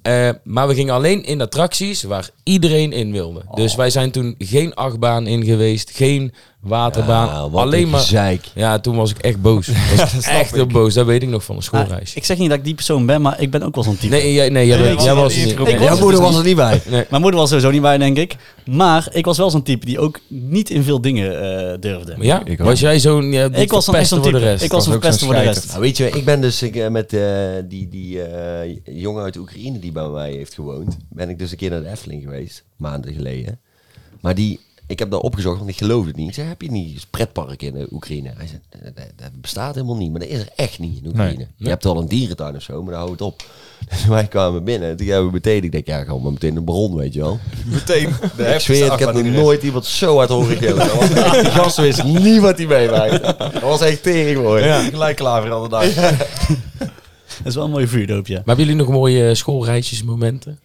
Eh, maar we gingen alleen in attracties waar iedereen in wilde. Oh. Dus wij zijn toen geen achtbaan in geweest, geen waterbaan. Ja, wat alleen een maar. gezeik. Ja, toen was ik echt boos. Was echt heel boos. Dat weet ik nog van een Ah, schoolreis. ik zeg niet dat ik die persoon ben, maar ik ben ook wel zo'n type. nee, jij, nee, jij, Nee, was was niet nee. Jouw moeder was er niet bij. nee. Mijn moeder was sowieso niet bij, denk ik. Maar ik was wel zo'n type die ook niet in veel dingen eh, durfde. Ja, Ik was jij zo'n. Ja, ik was dan echt verpesten zo'n voor de rest. Ik was was een verpesten voor de rest. Nou, weet je, ik ben dus ik, eh, met eh, die, die eh, jongen uit Oekraïne die bij mij heeft gewoond, ben ik dus een keer naar de Efteling geweest, maanden geleden. Maar die, ik heb daar opgezocht, want ik geloofde het niet. Ik zei, heb je niet een pretpark in de Oekraïne? Hij zei, "Eh, dat, dat bestaat helemaal niet, maar dat is er echt niet in Oekraïne. Nee. Je hebt wel een dierentuin of zo, maar dan houdt het op. Dus wij kwamen binnen en toen gaan we meteen, ik denk, ja, gewoon maar meteen een bron, weet je wel. Meteen. De Ik zweer, ik heb nog nooit iemand zo hard horen gillen. Dat Die gast wist niet wat hij meemaakte. Dat was echt tering mooi. Ja, gelijk klaver alle dagen. Dat is wel een mooi vuurdoopje. Maar hebben jullie nog mooie schoolreisjes momenten?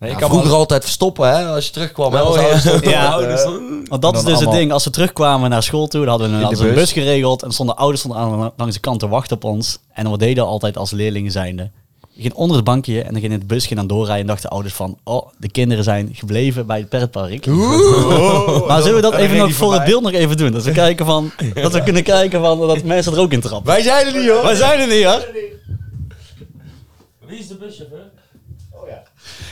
Nee, Ja, ik kan vroeger altijd verstoppen, hè, als je terugkwam. hè, Oh, ja. ouders stonden. Ja, Want dat is dus het ding. Als we terugkwamen naar school toe, dan hadden we een, hadden we bus geregeld. En stonden ouders stonden aan, langs de kant te wachten op ons. En wat deden we altijd als leerlingen zijnde? Je ging onder het bankje en dan ging het bus ging dan doorrijden en dachten de ouders van, oh, de kinderen zijn gebleven bij het pretpark. maar zullen we dat even nog voor het beeld nog even doen? Dat we kijken van, dat we kunnen kijken van, dat mensen er ook in trappen. Wij zijn er niet hoor. Wij zijn er niet hoor. Wie is de buschauffeur?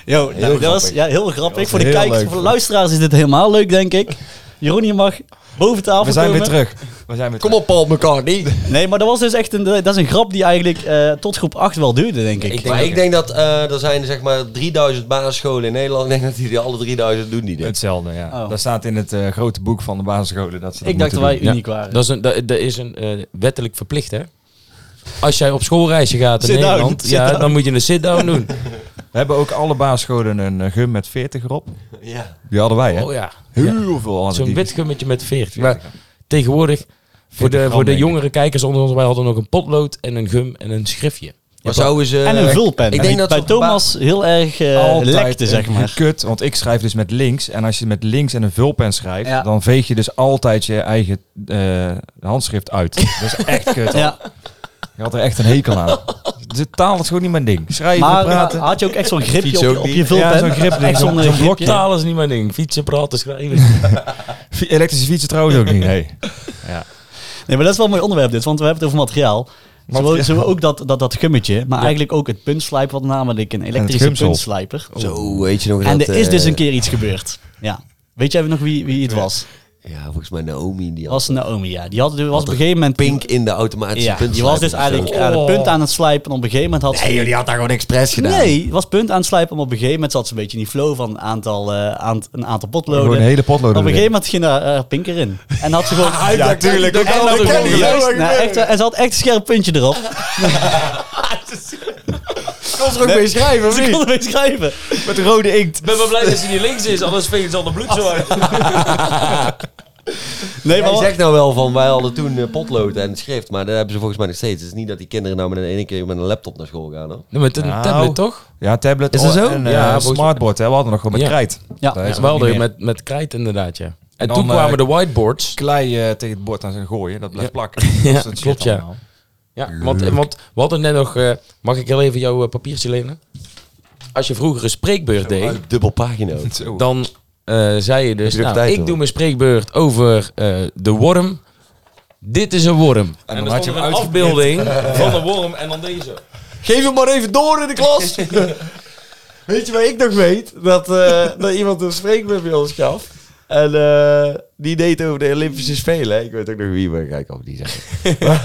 Yo, nou, dat was grappig. ja, heel grappig. was voor de heel kijkers, leuk. voor de luisteraars is dit helemaal leuk, denk ik. Jeroen, je mag boven tafel We zijn komen. weer terug. We zijn weer Kom terug. op Paul McCartney. Nee, maar dat was dus echt een, dat is een grap die eigenlijk eh, tot groep 8 wel duurde, denk ik. Ik denk ik denk dat eh, er zijn zeg maar 3000 basisscholen in Nederland. Ik denk dat die alle 3000 doen niet. Hetzelfde, ja. Oh. Dat staat in het eh, grote boek van de basisscholen. Dat ze dat ik dacht dat wij uniek waren. Dat is, een, dat, dat is een eh, wettelijk verplicht, hè? Als jij op schoolreisje gaat in Nederland, ja, dan moet je een sit-down doen. We hebben ook alle basisscholen een eh, gum met 40 erop. Ja. Die hadden wij, hè? Oh ja. Heel veel hadden Zo'n wit gummetje met 40. Maar tegenwoordig, voor de, voor de jongere kijkers onder ons, wij hadden nog een potlood en een gum en een schriftje. Maar zouden ze... en een vulpen. Ik denk dat bij Thomas heel erg eh Altijd lekte, zeg maar. Kut, want ik schrijf dus met links. En als je met links en een vulpen schrijft, Ja. dan veeg je dus altijd je eigen eh, handschrift uit. Dat is echt kut. Ja, Je had er echt een hekel aan. De taal is gewoon niet mijn ding. Schrijven, maar praten. had je ook echt zo'n gripje op, op je vulpen? Ja, zo'n zo'n zo'n- eh, zo'n gripje. blokje. Taal is niet mijn ding. Fietsen, praten, schrijven. Elektrische fietsen trouwens ook niet. Nee. Ja. Nee, maar dat is wel een mooi onderwerp dit, want we hebben het over materiaal. Zullen we ook dat, dat, dat gummetje, maar eigenlijk ook het puntslijper, wat namelijk een elektrische puntslijper. Zo, weet je nog En dat... er is dus eh, een keer iets gebeurd. Ja. Weet jij nog wie, wie het was? Ja, volgens mij Naomi. Die Dat had was Naomi, ja. Die had, die was op een gegeven moment... pink in de automatische Ja, die puntslijper was dus eigenlijk ja, de punt aan het slijpen. En op een gegeven moment had ze... Nee, joh, die had daar gewoon expres gedaan. Nee, het was punt aan het slijpen. Maar op een gegeven moment zat ze een beetje in die flow van een aantal, eh, aan, een aantal potloden. Gewoon een hele potlood Op een gegeven moment ging daar eh, pink erin. En had ze gewoon... Ja, natuurlijk. En. Juist. Nou, echt, en ze had echt een scherp puntje erop. Kon ze er ook mee schrijven, of Ze niet? kon ermee schrijven. Met rode inkt. Ik ben wel blij dat ze niet links is, anders veegt ze al de bloed zo uit. Nee, Hij maar... zegt nou wel van, wij hadden toen eh, potlood en schrift, maar dat hebben ze volgens mij nog steeds. Het is niet dat die kinderen nou met een ene keer met een laptop naar school gaan, hoor. Met een Nou. tablet, toch? Ja, tablet Is dat zo? en eh, Ja, volgens- smartboard. Hè. We hadden nog gewoon met Ja. krijt. Ja. Dat is wel niet meer. met, met krijt inderdaad, ja. En, dan, toen eh, kwamen de whiteboards. klei eh, tegen het bord aan zijn gooien. Dat blijft Ja. plakken. Ja, Dat klopt, ja. allemaal. Ja, want, want we hadden net nog... eh, mag ik heel even jouw eh, papiertje lenen? Als je vroeger een spreekbeurt deed, Dubbel pagina. Dan eh, zei je dus... Je Nou, tijd, ik hoor? doe mijn spreekbeurt over eh, de worm. Dit is een worm. En, dan dan had je een afbeelding van de worm en dan deze. Geef hem maar even door in de klas. weet je waar ik nog weet? Dat, eh, dat iemand een spreekbeurt bij ons gaf. En eh, die deed over de Olympische Spelen. hè. Ik weet ook nog wie, maar ik ook niet zeggen.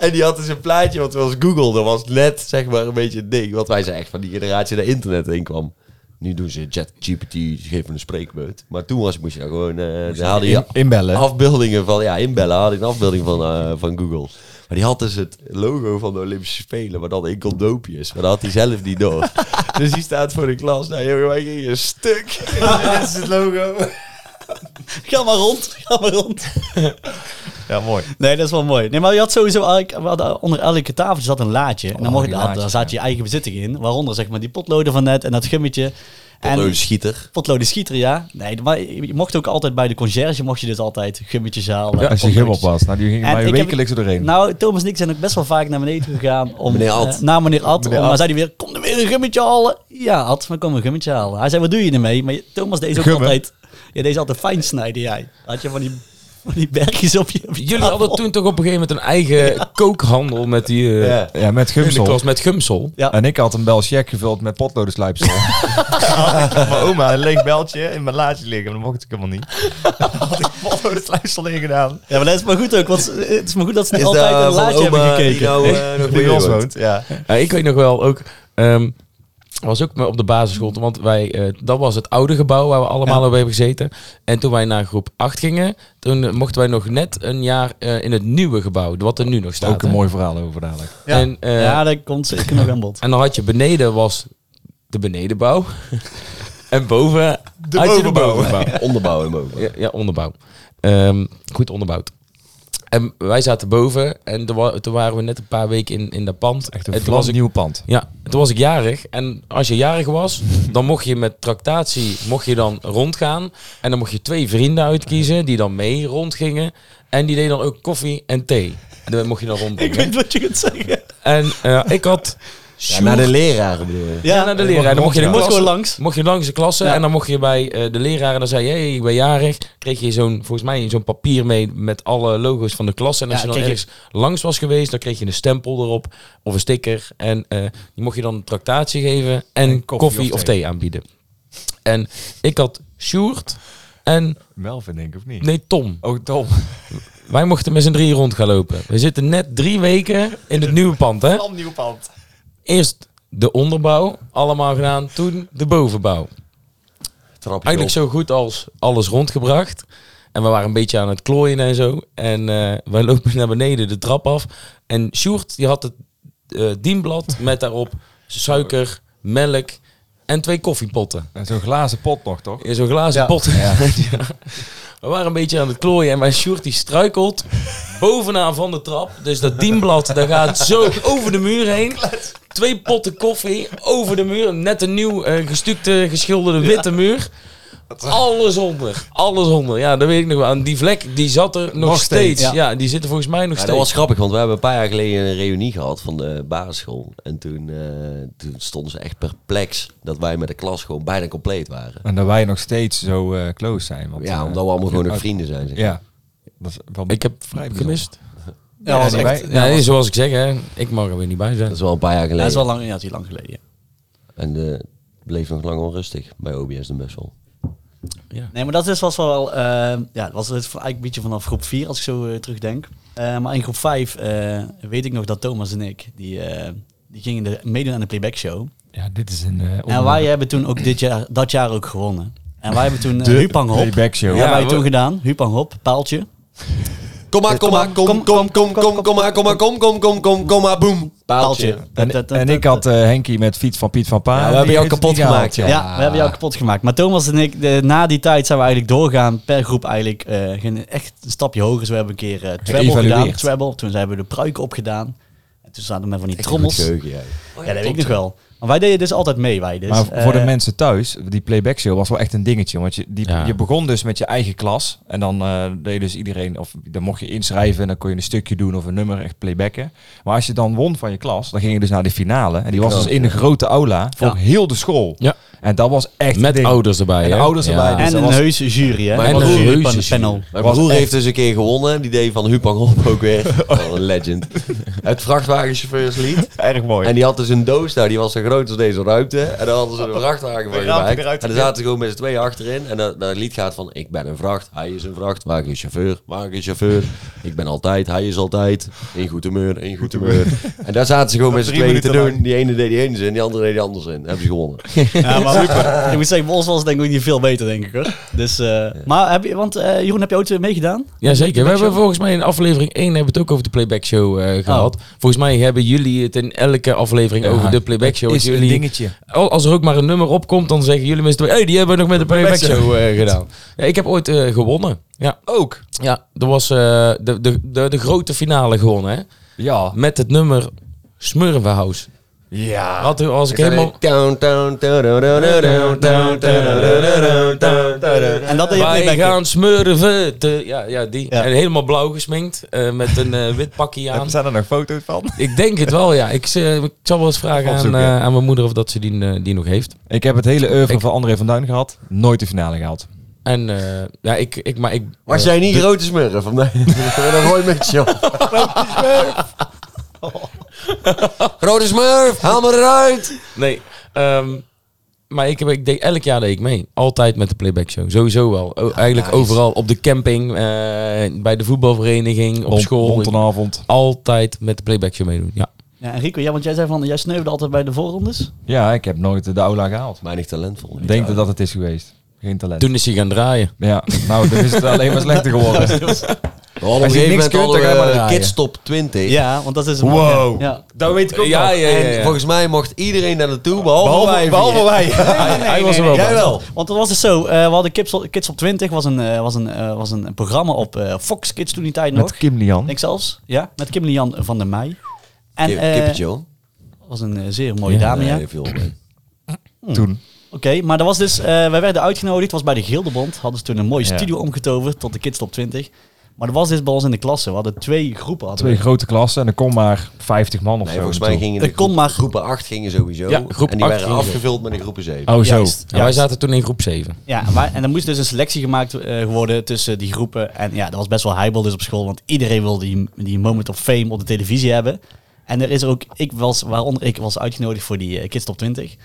En die had dus een plaatje, want was Google. Dat was net zeg maar een beetje het ding. Want wij zijn echt van die generatie dat internet heen kwam. Nu doen ze ChatGPT, ze geven een spreekbeurt. Maar toen was, moest je gewoon... eh dan haalde je In- inbellen. afbeeldingen van... Ja, inbellen had ik een afbeelding van, eh, van Google. Maar die had dus het logo van de Olympische Spelen, maar dan in condoopjes. Maar dat had hij zelf niet door. dus die staat voor de klas. Nou jongen, wij gingen een stuk. Dit is het logo. Ga maar rond, ga maar rond. Ja, mooi. Nee, dat is wel mooi. Nee, maar je had sowieso eigenlijk, we hadden onder elke tafeltje zat een laadje. En dan Oh, mocht je, daar, laadjes, daar zat je eigen bezitting in. Waaronder zeg maar die potloden van net en dat gummetje. En En schieter. potloden schieter, ja. Nee, maar je mocht ook altijd bij de conciërge, mocht je dus altijd gummetjes halen. Als je gum op was. Nou, die ging En mij ik heb- wekelijks doorheen. Nou, Thomas en ik zijn ook best wel vaak naar beneden toe gegaan om... Meneer Ad. eh, naar meneer Ad. Meneer om- Ad. Maar zei hij weer, kom er weer een gummetje halen. Ja, Ad, maar kom een gummetje halen. Hij zei, wat doe je ermee? Maar Thomas deed ook Gummen. altijd... Ja, deze altijd fijn snijden, jij. Had je van die, van die bergjes op je, op je Jullie tafel. hadden toen toch op een gegeven moment een eigen kookhandel met die... eh, Ja. Ja, met gumsel. klas met gumsel. Ja. En ik had een bel check gevuld met potlodenslijpsel. mijn oma een leeg beltje in mijn laadje liggen. Maar dat mocht ik helemaal niet. Had ik potlodenslijpsel in gedaan. Ja, maar dat is maar goed ook, want het is maar goed dat ze niet Is altijd een laadje hebben die gekeken. nou, eh, nog bij Die jullie ons woont? woont, ja. Ja, ik weet nog wel ook. ehm was ook op de basisschool, want wij, eh, dat was het oude gebouw waar we allemaal op hebben gezeten. En toen wij naar groep 8 gingen, toen eh, mochten wij nog net een jaar eh, in het nieuwe gebouw, wat er nu nog staat. Ook een hè. mooi verhaal over dadelijk. Ja. En, eh, ja, dat komt zeker nog aan bod. En dan had je beneden was de benedenbouw. en boven had je de bovenbouw. Onderbouw en boven. Ja, ja onderbouw. Ehm, goed onderbouwd. En wij zaten boven en toen, wa- toen waren we net een paar weken in, in dat pand. Echt en een toen was ik nieuw pand. Ja, toen was ik jarig. En als je jarig was, dan mocht je met tractatie mocht je dan rondgaan. En dan mocht je twee vrienden uitkiezen die dan mee rondgingen. En die deden dan ook koffie en thee. En dan mocht je dan Ik rondbrengen. weet wat je kunt zeggen. En eh, ik had Ja, naar de leraren bedoel je? Ja, naar de leraar. Dan mocht je, de klas- langs. mocht je langs de klasse Ja. en dan mocht je bij eh, de leraar en dan zei je, hey, ik ben jarig. Kreeg je zo'n, volgens mij zo'n papier mee met alle logo's van de klas. En als Ja, je dan je- ergens langs was geweest, dan kreeg je een stempel erop of een sticker. En eh, die mocht je dan een tractatie geven en, En koffie, koffie of, of thee. thee. aanbieden. En ik had Sjoerd en, Melvin denk ik, of niet? nee Tom. Oh, Tom. Wij mochten met z'n drie rond gaan lopen. We zitten net drie weken in het nieuwe pand, hè? nieuw pand. Eerst de onderbouw, allemaal gedaan. Toen de bovenbouw. Trapje Eigenlijk zo goed als alles rondgebracht. En we waren een beetje aan het klooien en zo. En eh, wij lopen naar beneden de trap af. En Sjoerd, die had het eh, dienblad met daarop suiker, melk en twee koffiepotten. En zo'n glazen pot nog, toch? In zo'n glazen Ja. pot. Ja. We waren een beetje aan het klooien en mijn Sjoerd die struikelt bovenaan van de trap. Dus dat dienblad, dat gaat zo over de muur heen. Twee potten koffie over de muur. Net een nieuw eh, gestukte, geschilderde witte muur. Alles onder. Alles onder. Ja, dat weet ik nog wel. En die vlek, die zat er nog, Nog steeds. steeds, Ja. ja. die zit er volgens mij nog Ja, steeds. dat was grappig, want we hebben een paar jaar geleden een reunie gehad van de basisschool. En toen, eh, toen stonden ze echt perplex dat wij met de klas gewoon bijna compleet waren. En dat wij nog steeds zo eh, close zijn. Want, Ja, omdat we allemaal gewoon nog vrienden zijn. Zeg. Ja. Dat is wel Ik heb vrij bijzonder. gemist. Ja, was echt, wij- Ja, ja, was- zoals ik zeg, hè, ik mag er weer niet bij zijn. Dat is wel een paar jaar ja, geleden. dat is wel lang, ja, dat is lang geleden. ja. En eh, het bleef nog lang onrustig bij OBS de Mussel. Ja. Nee, maar dat is, was wel, eh, ja, dat was het eigenlijk een beetje vanaf groep 4 als ik zo eh, terugdenk. Eh, maar in groep 5 eh, weet ik nog dat Thomas en ik, die, eh, die gingen de, meedoen aan de playback show. Ja, dit is een... eh, En wij hebben toen ook dit jaar, dat jaar ook gewonnen. En wij hebben toen uh, De Hupang Hop. playback show. hebben wij toen gedaan. Hupang Hop, paaltje. Kom maar, kom maar, kom, kom, kom, kom, kom maar, kom maar, kom, kom, kom, kom, kom maar, boem. Paaltje. En, en ik had eh, Henkie met fiets van Piet van Pa. Ja, we hebben jou kapot gemaakt, Ja, we hebben jou kapot gemaakt. Maar Thomas en ik, de, na die tijd zijn we eigenlijk doorgaan per groep eigenlijk eh, gingen echt een stapje hoger. Dus we hebben een keer eh treble gedaan. Treble. Toen hebben we de pruiken opgedaan. En toen zaten we met van die Echt trommels. jij. Ja, dat weet ik nog wel. Maar wij deden dus altijd mee, wij dus. Maar voor de Eh, mensen thuis, die playback show was wel echt een dingetje. Want je, die, Ja. je begon dus met je eigen klas. En dan eh, deed je dus iedereen, of dan mocht je inschrijven en dan kon je een stukje doen of een nummer echt playbacken. Maar als je dan won van je klas, dan ging je dus naar de finale. En die was dus in de grote aula voor Ja. heel de school. Ja. En dat was echt Met ding. ouders erbij. En hè? ouders erbij, dus En dat een was- heuse jury, hè? Mijn Een jury heeft panel. Mijn Was broer echt- heeft dus een keer gewonnen. Die deed van Hupang Hop ook weer. Oh, een legend. Het vrachtwagenchauffeurslied. Erg mooi. En die had dus een doos daar, die was zo groot als deze ruimte. En dan hadden ze een vrachtwagen van gemaakt. eruit En dan zaten ze gewoon met z'n tweeën achterin. En dat, dat lied gaat van, ik ben een vracht, hij is een vrachtwagenchauffeur, wagenchauffeur. Ik ben altijd, hij is altijd. In goed humeur, in goed humeur. En daar zaten ze gewoon met z'n Drie tweeën te minuten doen. Die ene deed die ene zin, die andere deed die andere zin. Hebben ze gewonnen. Ja, maar ik moet zeggen, ons was denk ik niet veel beter, denk ik hoor. Dus, eh, Maar heb je, want eh Jeroen, heb je ooit eh, meegedaan? Jazeker. We hebben volgens mij in aflevering 1 hebben we het ook over de playback show eh, gehad. Volgens mij hebben jullie het in elke aflevering Ja, over de playback show. is een jullie, dingetje. Al- Als er ook maar een nummer opkomt, dan zeggen jullie mensen, hey, die hebben we nog met de playback show eh, gedaan. Ja, ik heb ooit eh, gewonnen. Ja, Ook. ja dat was eh, de, de, de, de grote finale gewonnen, hè? Ja. Met het nummer Smurvenhouse. Ja. Wat als ik helemaal... En dat deed Wij gaan smurven. Ja, ja, die. En helemaal blauw gesminkt. Met een wit pakje aan. Zijn er nog foto's van? ik denk het wel, ja. Ik, zal wel eens vragen aan, mijn moeder of dat ze die, nog heeft. Ik heb het hele oeuvre van André van Duin gehad. Nooit de finale gehaald. En uh, ja, ik, ik, maar ik. Was jij niet grote smurf? Nee, dat mooi met je. Grote smurf, haal me eruit. Nee. ehm, maar ik, heb, ik deed, elk jaar deed ik mee. Altijd met de playback show. Sowieso wel. O- eigenlijk nice. overal. Op de camping, eh, bij de voetbalvereniging, op Rond- school. Rond een avond. Altijd met de playback show meedoen. Ja. Ja, en Rico, ja, want jij zei van, jij sneuvelde altijd bij de voorrondes. Ja, ik heb nooit de aula gehaald. Weinig talentvol. Ik denk dat dat het is geweest. Geen talent. Toen is hij gaan draaien. Ja, nou, dan is het alleen maar slechter geworden. Een Als je niks kunt, dan ga je maar hadden we draaien. Kids Top 20. Ja, want dat is een... Wow. Ja. Dat weet ik ook Ja, nog. ja, ja. En volgens mij mocht iedereen daar naartoe, behalve, wij. vier. behalve wij. Hij, hij was er wel Jij wel. Want dat was dus zo, eh, we hadden Kids op, Kids op 20, was een, eh, was een, eh, was een programma op eh, Fox Kids toen die tijd nog. Met Kim Lian. Ik zelfs, ja, met Kim Lian van der Meij. En Kip- eh, Kippetje, hoor. was een eh, zeer mooie Ja, dame, ja. Nee, veel mee. Toen. Oké, maar dat was dus, eh, wij werden uitgenodigd, was bij de Gildebond. Hadden ze toen een mooie Ja. studio omgetoverd tot de Kids Top 20. Maar er was dit bij ons in de klasse. We hadden twee groepen. Hadden Twee we. grote klassen en er kon maar 50 man of Nee, zo. volgens mij gingen Er de kon groep- maar- groepen 8 gingen sowieso. Ja, groep en die 8 werden gingen afgevuld met een groepen 7. Oh, zo. Juist. Ja, wij zaten toen in groep 7. Ja, en, wij- en er moest dus een selectie gemaakt eh, worden tussen die groepen. En ja, dat was best wel heibel dus op school. Want iedereen wilde die, die moment of fame op de televisie hebben. En er is er ook, ik was, waaronder ik was uitgenodigd voor die eh, Kids Top 20.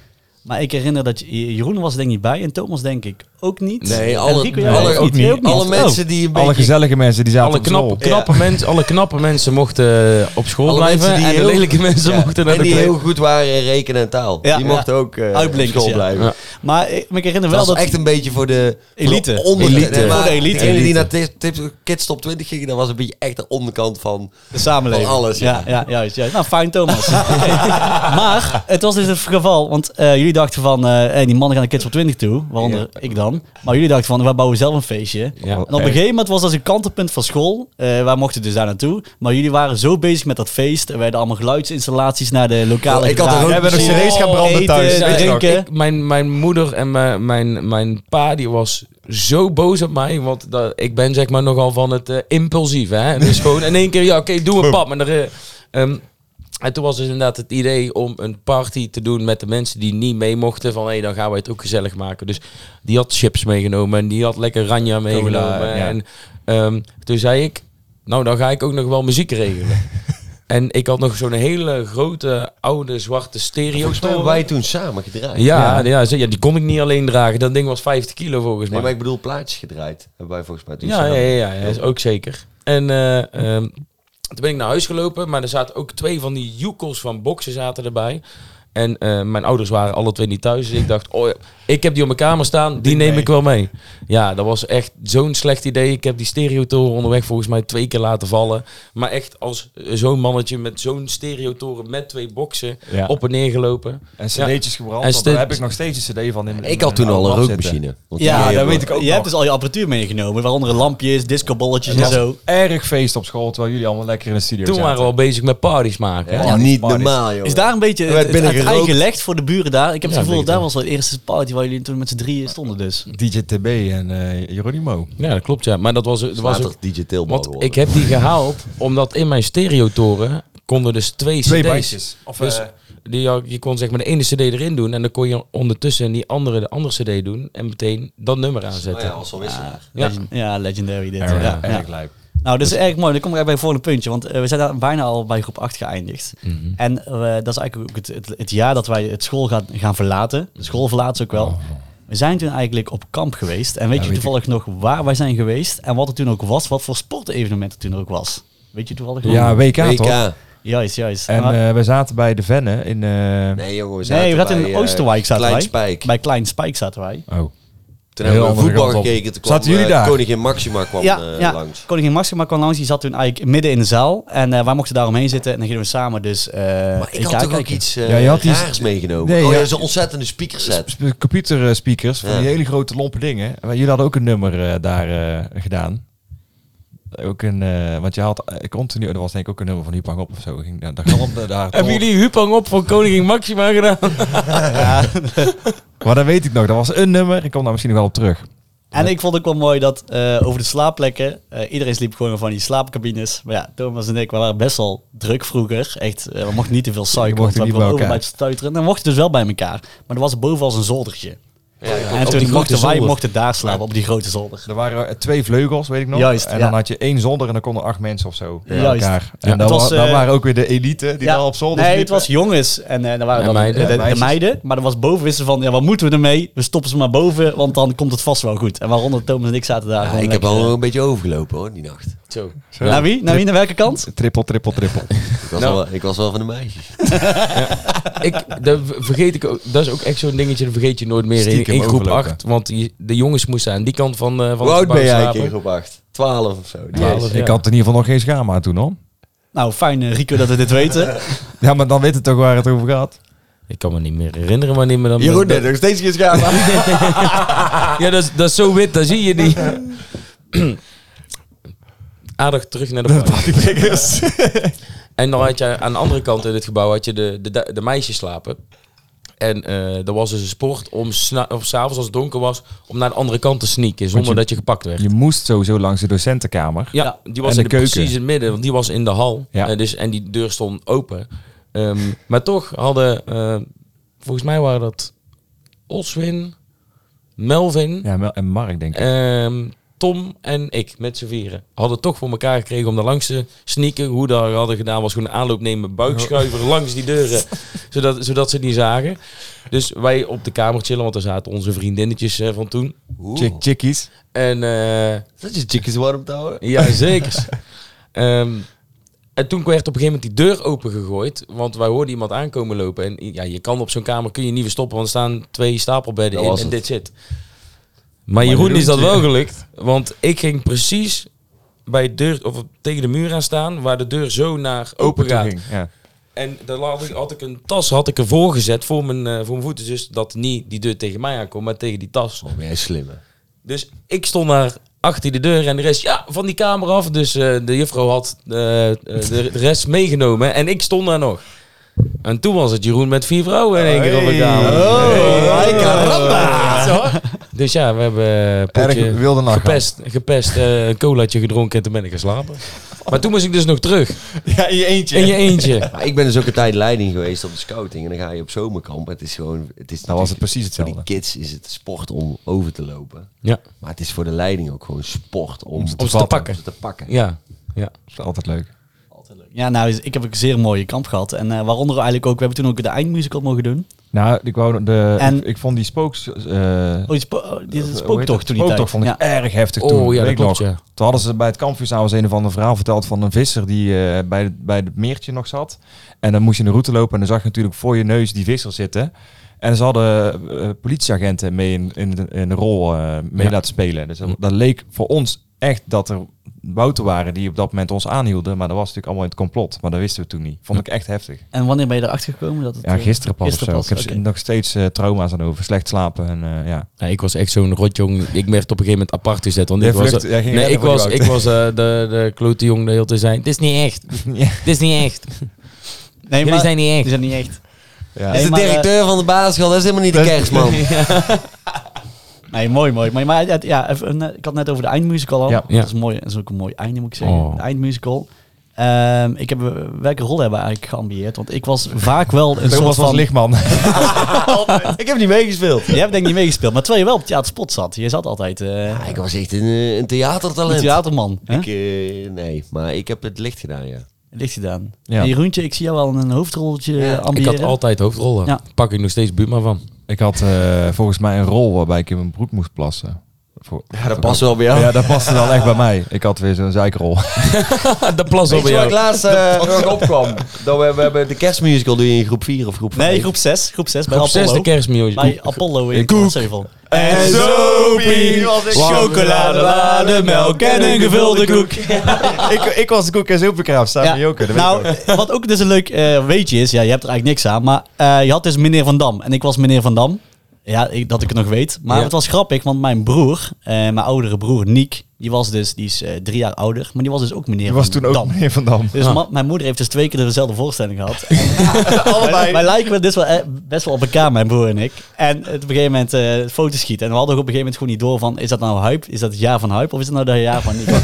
Maar ik herinner dat je- Jeroen was denk ik niet bij en Thomas denk ik ook niet. Nee, En alle- Rico, alle- ook ook niet. Alle Oh. mensen die een Alle beetje... gezellige mensen die zaten Alle op school. knappe, knappe, mensen, alle knappe mensen mochten eh, op school Alle blijven. die En de heel- lelijke mensen Ja, mochten naar en de die kle- heel goed waren in rekenen en taal. Ja, die ja. mochten ook eh op school blijven. Ja. Maar ik, maar ik herinner Dat wel was dat... echt een beetje voor de voor Elite. De onder, Elite. Nee, maar Voor de elite. die naar tips, Kids Top 20 gingen, dat was een beetje echt de onderkant van... De samenleving. Van alles, ja. ja. Ja, juist, juist. Nou, fijn Thomas. Maar het was dus het geval, want eh, jullie dachten van, eh, hey, die mannen gaan naar Kids op 20 toe, waaronder ik dan. Maar jullie dachten van, wij bouwen zelf een feestje. Ja. En op een gegeven moment was dat een kantelpunt van school. Eh wij mochten dus daar naartoe. Maar jullie waren zo bezig met dat feest. Er werden allemaal geluidsinstallaties naar de lokale ik had er ook We hebben nog cd's gaan branden eten, thuis. Ja, drinken. Ik, mijn, mijn moeder en mijn, mijn, mijn pa, die was zo boos op mij. Want dat, ik ben zeg maar nogal van het eh, impulsief. Hè? Dus gewoon in één keer, ja oké, doe een pap. Maar er, eh, ehm, en toen was dus inderdaad het idee om een party te doen met de mensen die niet mee mochten. Van hé, dan gaan wij het ook gezellig maken. Dus die had chips meegenomen en die had lekker ranja meegenomen. ja. En ehm, toen zei ik, nou dan ga ik ook nog wel muziek regelen. en ik had nog zo'n hele grote oude zwarte stereo. Volgens mij hebben wij toen samen gedraaid. Ja, ja. Ja, die kon ik niet alleen dragen. Dat ding was 50 kilo volgens Nee, mij. maar ik bedoel plaatjes gedraaid. Hebben wij volgens mij toen ja, samen. ja, ja, ja, is ook zeker. En eh, ehm, toen ben ik naar huis gelopen, maar er zaten ook twee van die joekels van boksen zaten erbij. En eh, mijn ouders waren alle twee niet thuis. Dus ik dacht, oh, ja, ik heb die op mijn kamer staan, die neem ik wel mee. Ja, dat was echt zo'n slecht idee. Ik heb die stereotoren onderweg volgens mij twee keer laten vallen. Maar echt als zo'n mannetje met zo'n stereotoren met twee boksen Ja. op en neer gelopen. En cd'tjes gebrand. En want daar heb ik nog steeds een cd van. In, Ik had toen al een rookmachine. Ja, dat weet ik ook Je nog. hebt dus al je apparatuur meegenomen, waaronder lampjes, discobolletjes Het en zo. erg feest op school, terwijl jullie allemaal lekker in de studio Toen zaten. waren we al bezig met parties maken. Ja. Ja, niet parties. normaal, joh. Is daar een beetje Werd het, het, binnen het ei gerookt. gelegd voor de buren daar? Ik heb Ja, het gevoel dat daar was wel de eerste party waar jullie toen met z'n drieën stonden dus. DJ TB en eh Jeronimo. Ja, dat klopt ja. Maar dat was, dat was ook, DJ Want ik heb die gehaald omdat in mijn stereotoren konden dus twee, Twee cd's. bandjes. Of, Dus eh, die, ja, je kon zeg maar de ene cd erin doen en dan kon je ondertussen die andere de andere cd doen en meteen dat nummer Oh aanzetten. ja, was wel wisselaar. Ja. Legend- ja legendary dit. ja, ja. Nou, dat is erg mooi. Dan kom ik bij het volgende puntje. Want eh, we zijn daar bijna al bij groep 8 geëindigd. Mhm. En eh, dat is eigenlijk ook het, het, het jaar dat wij het school gaan, gaan verlaten. De school verlaten ze ook wel. We zijn toen eigenlijk op kamp geweest. En weet Ja, je weet toevallig nog waar wij zijn geweest? En wat er toen ook was? Wat voor sportevenement er toen ook was? Weet je toevallig nog? Ja, WK, toch? WK. Juist, juist. En eh, we zaten bij de Venne in... eh, Nee, jongen, we Nee, zaten we zaten in bij, Oosterwijk zaten Klein wij. Spijk. bij Klein Spijk zaten wij. Oh. Toen hebben we voetbal gekeken. Toen kwam Zaten jullie eh, daar? Koningin Maxima kwam ja, eh, ja. langs. Koningin Maxima kwam langs. Die zat toen eigenlijk midden in de zaal. En eh, wij mochten daar omheen zitten. En dan gingen we samen dus eh Maar ik had toch ook iets eh Ja, je had raars meegenomen. Nee, oh ja. zo'n ontzettende speakerset. Sp- Computerspeakers, van Ja. die hele grote lompe dingen. Jullie hadden ook een nummer daar eh, gedaan. Ook een, eh, want je had eh, continu, er was denk ik ook een nummer van Hupang op of zo. Ging, daar, daar galmde daar Hebben jullie Hupang op voor Koningin Maxima gedaan? Maar dat weet ik nog. Dat was een nummer. Ik kom daar misschien nog wel op terug. En ik vond ook wel mooi dat eh, over de slaapplekken, eh, iedereen sliep gewoon van die slaapcabines. Maar ja, Thomas en ik, we waren best wel druk vroeger. Echt, we mochten niet te veel Je suiker, mocht want we niet kwamen bij over het stuiteren. En dan mochten we dus wel bij elkaar. Maar er was boven als een zoldertje. Ja, en toen die mochten wij zolder. mochten daar slapen, op die grote zolder. Er waren twee vleugels, weet ik nog. Juist, en ja. dan had je één zonder en dan konden acht mensen of zo bij elkaar. Ja. En dan, was, wa- dan eh, waren ook weer de elite die Ja. daar op zolder Nee, het was jongens en eh dan waren En dan meiden. de, de- de Meisjes. meiden. Maar er was boven wisten van, ja, wat moeten we ermee? We stoppen ze maar boven, want dan komt het vast wel goed. En waaronder Thomas en ik zaten daar ik heb al eh, een beetje overgelopen hoor, die nacht. Zo. Naar wie? Naar wie? Naar welke kant? Trippel, trippel, trippel. Ik was, Nou. wel, ik was wel van de meisjes. ik, dat vergeet ik ook, dat is ook echt zo'n dingetje, dat vergeet je nooit meer in, in groep overlopen. 8. Want die, de jongens moesten aan die kant van, eh van Hoe oud ben jij in groep 8? 12 of zo. Ja. Ik had in ieder geval nog geen schaam toen hoor. Nou, fijn eh, Rico dat we dit weten. Ja, maar dan weet het toch waar het over gaat. Ik kan me niet meer herinneren wanneer me dan... Jeroen, nee, nog steeds geen schaam. Ja, dat is, dat is zo wit, dat zie je niet. Aardig terug naar de party. En dan had je aan de andere kant in het gebouw had je de, de, de meisjes slapen. En eh er was dus een sport om of s'avonds als het donker was, om naar de andere kant te sneaken, zonder je- dat je gepakt werd. Je moest sowieso langs de docentenkamer. Ja, die was En in de de keuken. precies in het midden, want die was in de hal. Ja. Eh, dus, en die deur stond open. Ehm, maar toch hadden, eh, volgens mij waren dat Oswin, Melvin, Ja, Mel- en Mark denk ik. ehm, Tom en ik met z'n vieren. Hadden toch voor elkaar gekregen om daar langs te sneaken. Hoe dat hadden gedaan was gewoon een aanloop nemen, buikschuiver langs die deuren. zodat, zodat ze het niet zagen. Dus wij op de kamer chillen, want daar zaten onze vriendinnetjes eh, van toen. Chick chickies. En eh, Dat je chickies warm te houden. ja, zeker. Ehm, en toen werd op een gegeven moment die deur opengegooid. Want wij hoorden iemand aankomen lopen. En ja, je kan op zo'n kamer kun je niet verstoppen. Want er staan twee stapelbedden Dat in en dit zit. Maar Jeroen is dat wel gelukt. Want ik ging precies bij de deur, of tegen de muur aan staan. Waar de deur zo naar open gaat. ging. Ja. En dan had ik, had ik een tas had ik ervoor gezet voor mijn, eh, voor mijn voeten. Dus dat niet die deur tegen mij aankomt, maar tegen die tas. Oh, ben jij? Dus ik stond daar achter de deur en de rest, ja, van die kamer af. Dus eh, de juffrouw had eh, de, de rest meegenomen en ik stond daar nog. En toen was het Jeroen met vier vrouwen in één keer op de kamer. Oh, ay, caramba. Dus ja, we hebben een potje Erg wilde nacht. gepest, gepest eh, een colaatje gedronken en toen ben ik geslapen. Maar toen moest ik dus nog terug. Ja, in je eentje. In je eentje. Maar ik ben dus ook een tijd leiding geweest op de scouting. En dan ga je op zomerkamp. Het is gewoon... Het is Nou was het precies Voor die hetzelfde. kids is het sport om over te lopen. Ja, Maar het is voor de leiding ook gewoon sport om, om ze te pakken. ze te pakken. Ja, ja. Dat is altijd leuk. Ja, nou, ik heb een zeer mooie kamp gehad. En eh, waaronder eigenlijk ook, we hebben toen ook de eindmusical mogen doen. Nou, ik, wou de, En- ik, ik vond die spooks... eh, Oh, die, spo oh, die spooktocht toen die Spooktocht vond ik ja. erg heftig toen. Oh ja, weet dat ik klopt, nog. ja. Toen hadden ze bij het kampvuursavond een van de verhaal verteld van een visser die eh, bij, de- bij het meertje nog zat. En dan moest je in de route lopen en dan zag je natuurlijk voor je neus die visser zitten. En ze hadden politieagenten mee in, in, de, in de rol mee Ja. laten spelen. Dus dat, dat leek voor ons echt dat er bouten waren die op dat moment ons aanhielden. Maar dat was natuurlijk allemaal in het complot. Maar dat wisten we toen niet. Vond ik echt heftig. En wanneer ben je erachter gekomen? Dat het, Ja, eh, gisteren pas gisteren of zo. pas, Ik heb nog steeds eh, trauma's aan over. Slecht slapen en eh, ja. Ja, ik was echt zo'n rotjong. Ik werd op een gegeven moment apart gezet. Want ik was, vlucht- nee, ik die was, ik was eh, de, de klote jong de hele tijd zijn. Het is niet echt. Ja. Het is niet echt. Nee, Jullie maar zijn niet die echt. zijn niet echt. Ja. Nee, is de directeur van de basisschool, dat is helemaal niet de kerstman. Nee, mooi, mooi. Maar, ja, even, eh, ik had net over de eindmusical al. Ja. Ja. Dat is mooi. Dat is ook een mooi einde, moet ik zeggen. Oh. De eindmusical. Ehm, ik heb, eh, welke rol hebben we eigenlijk geambieerd? Want ik was vaak wel een soort van... lichtman. ik heb niet meegespeeld. Je hebt denk ik niet meegespeeld, maar terwijl je wel op het theaterspot zat. Je zat altijd eh Ja, ik was echt een, een theatertalent. een theaterman. Ik, nee, maar ik heb het licht gedaan, ja. Licht gedaan. Ja. En Jeroentje, ik zie jou wel een hoofdrolletje Ja, ik had Ik ambiëren. had altijd hoofdrollen. Ja. Pak ik nog steeds Buma van. Ik had eh, volgens mij een rol waarbij ik in mijn broek moest plassen. Voor, Ja, dat past wel bij jou. Ja, dat paste dan echt bij mij. Ik had weer zo'n zeikrol. de plas wat ik laatst nog opkwam? Dat we, we hebben de kerstmusical doe je in groep 4 of groep 5? Nee, groep 6. Groep 6 bij Op zesde Apollo. kerstmuziek. Bij Apollo in Koek. En Sopie, chocolade, melk en een gevulde koek. ik, ik was de koek en zoepjekraaf staan met Joke. dat weet nou, wat ook dus een leuk eh, weetje is, ja, je hebt er eigenlijk niks aan, maar eh, je had dus meneer Van Dam en ik was meneer Van Dam. Ja, ik, dat ik het nog weet. Maar Ja. het was grappig, want mijn broer, eh, mijn oudere broer Niek, die was dus, die is eh, drie jaar ouder, maar die was dus ook meneer Die was Van toen ook Dam. meneer Van Dam. Dus Ah. mijn moeder heeft dus twee keer dezelfde voorstelling gehad. Allebei. Wij lijken we dus wel, eh, best wel op elkaar, mijn broer en ik. En het op een gegeven moment eh foto's schieten. En we hadden ook op een gegeven moment gewoon niet door van... Is dat nou hype? Is dat het jaar van hype? Of is het nou het jaar van... Ik was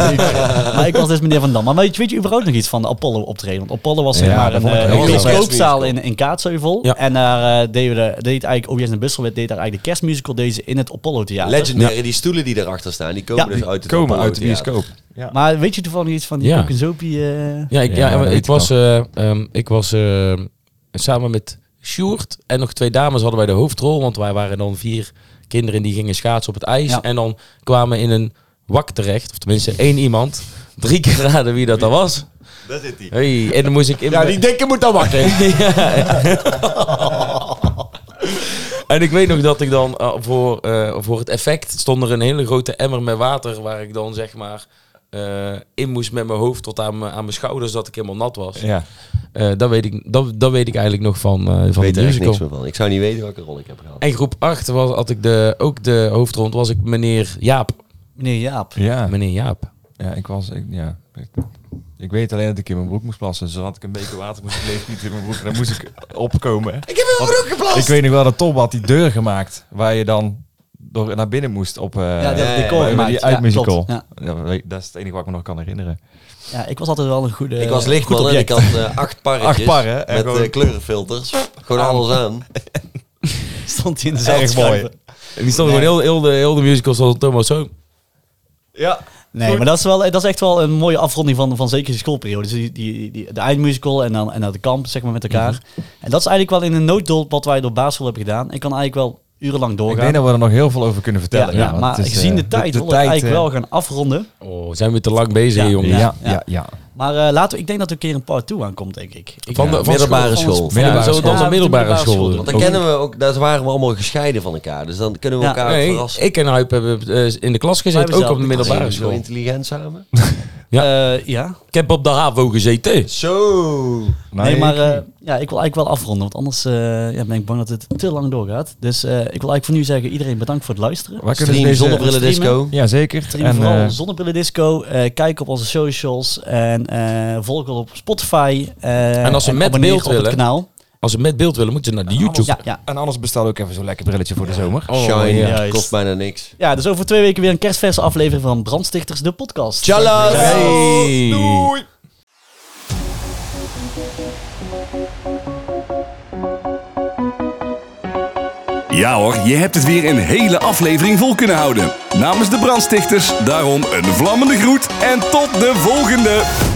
maar ik was dus meneer Van Dam. Maar weet je, weet je überhaupt nog iets van de Apollo optreden? Want Apollo was zeg maar dat een, eh, bioscoopzaal in, in Kaatsheuvel. Ja. En daar eh, deden we de, deed eigenlijk... OBS en Busselwet deed daar eigenlijk de kerstmusical deze in het Apollo Theater. Legendary, die stoelen die erachter staan, die komen Ja, dus uit het Komen uit de bioscoop. Ja. Maar weet je toevallig iets van die Ja. Zopie? eh? Ja, ik, Ja, dat ik ik was, eh, ehm, ik was eh, samen met Sjoerd en nog twee dames hadden wij de hoofdrol. Want wij waren dan vier kinderen die gingen schaatsen op het ijs. Ja. En dan kwamen in een wak terecht. Of tenminste één iemand. Drie keer raden wie dat dan was. Daar zit hij. Hey, en dan moest ik in Ja, die denken moet dan wakker. En ik weet nog dat ik dan eh, voor, eh, voor het effect stond er een hele grote emmer met water waar ik dan zeg maar eh, in moest met mijn hoofd tot aan, mijn- aan mijn schouders dat ik helemaal nat was. Ja. Eh, dat, weet ik, dat, dat weet ik eigenlijk nog van, eh Ik van weet de er musical. niks meer van. Ik zou niet weten welke rol ik heb gehad. En groep 8 was, had ik de, ook de hoofdrond, was ik meneer Jaap. Meneer Jaap. Ja. Meneer Jaap. ja, ik was... Ik, ja. Ik- weet alleen dat ik in mijn broek moest plassen. Dus had ik een beker water moest ik in mijn broek. En dan moest ik opkomen. Ik heb in mijn broek geplast. Ik weet nog wel dat Tom had die deur gemaakt. Waar je dan door naar binnen moest op eh Ja, die decor ja, die Ja, uitmusical. klopt. Ja. Ja, weet- dat is het enige wat ik me nog kan herinneren. Ja, ik was altijd wel een goede Ik was goed lichtman en object. ik had eh, acht parretjes. Acht parren en Met gewoon- eh, kleurenfilters. Gewoon alles aan. Stond hij in de zaal te mooi. En die stond gewoon heel, heel, de, heel de musical zoals Thomas zo. Ja. Nee, maar dat is, wel, dat is echt wel een mooie afronding van, van zeker die schoolperiode. Dus die, die, die, de eindmusical en dan, en dan de kamp, zeg maar, met elkaar. En dat is eigenlijk wel in een nooddolp wat wij door basisschool hebben gedaan. Ik kan eigenlijk wel urenlang Ik doorgaan. denk dat we er nog heel veel over kunnen ja, vertellen. ja, maar is, gezien eh, de tijd wil ik tijd, eigenlijk eh, wel gaan afronden. Oh, zijn we te lang bezig, Ja, jongen. Ja, Ja, ja, ja. Maar eh, laten we, ik denk dat er een keer een part 2 aankomt, denk ik. ik Van de- ja, van middelbare van- school. van- Ja, Middelbare dan school. middelbare Ja, school doen. doen? Want dan kennen we ook, daar waren we allemaal gescheiden van elkaar. Dus dan kunnen we Ja. elkaar Nee, verrassen. ik en Hype hebben eh, in de klas gezeten, ook op de middelbare Zijn we zo school. intelligent samen? Eh, ja. Ik heb op de HAVO gezeten. Zo. Nee, maar ik- eh, ja, ik wil eigenlijk wel afronden, want anders eh, ja, ben ik bang dat het te lang doorgaat. Dus eh, ik wil eigenlijk voor nu zeggen, iedereen bedankt voor het luisteren. Waar kunnen Stream ze deze... zonnebrillen disco. Ja, zeker. Stream En, vooral eh, Zonnebrillen Disco. eh, kijk op onze socials en eh, volg ons op Spotify. eh, En als ze met beeld op het willen, kanaal. Als ze met beeld willen, moeten ze naar de YouTube. Ja, ja. en anders bestel ook even zo'n lekker brilletje voor de zomer. Oh, Shine. ja. Kost bijna niks. ja, dus over twee weken weer een kerstverse aflevering van Brandstichters, de podcast. Hey. Doei! Ja hoor, je hebt het weer een hele aflevering vol kunnen houden. Namens de brandstichters, daarom een vlammende groet en tot de volgende!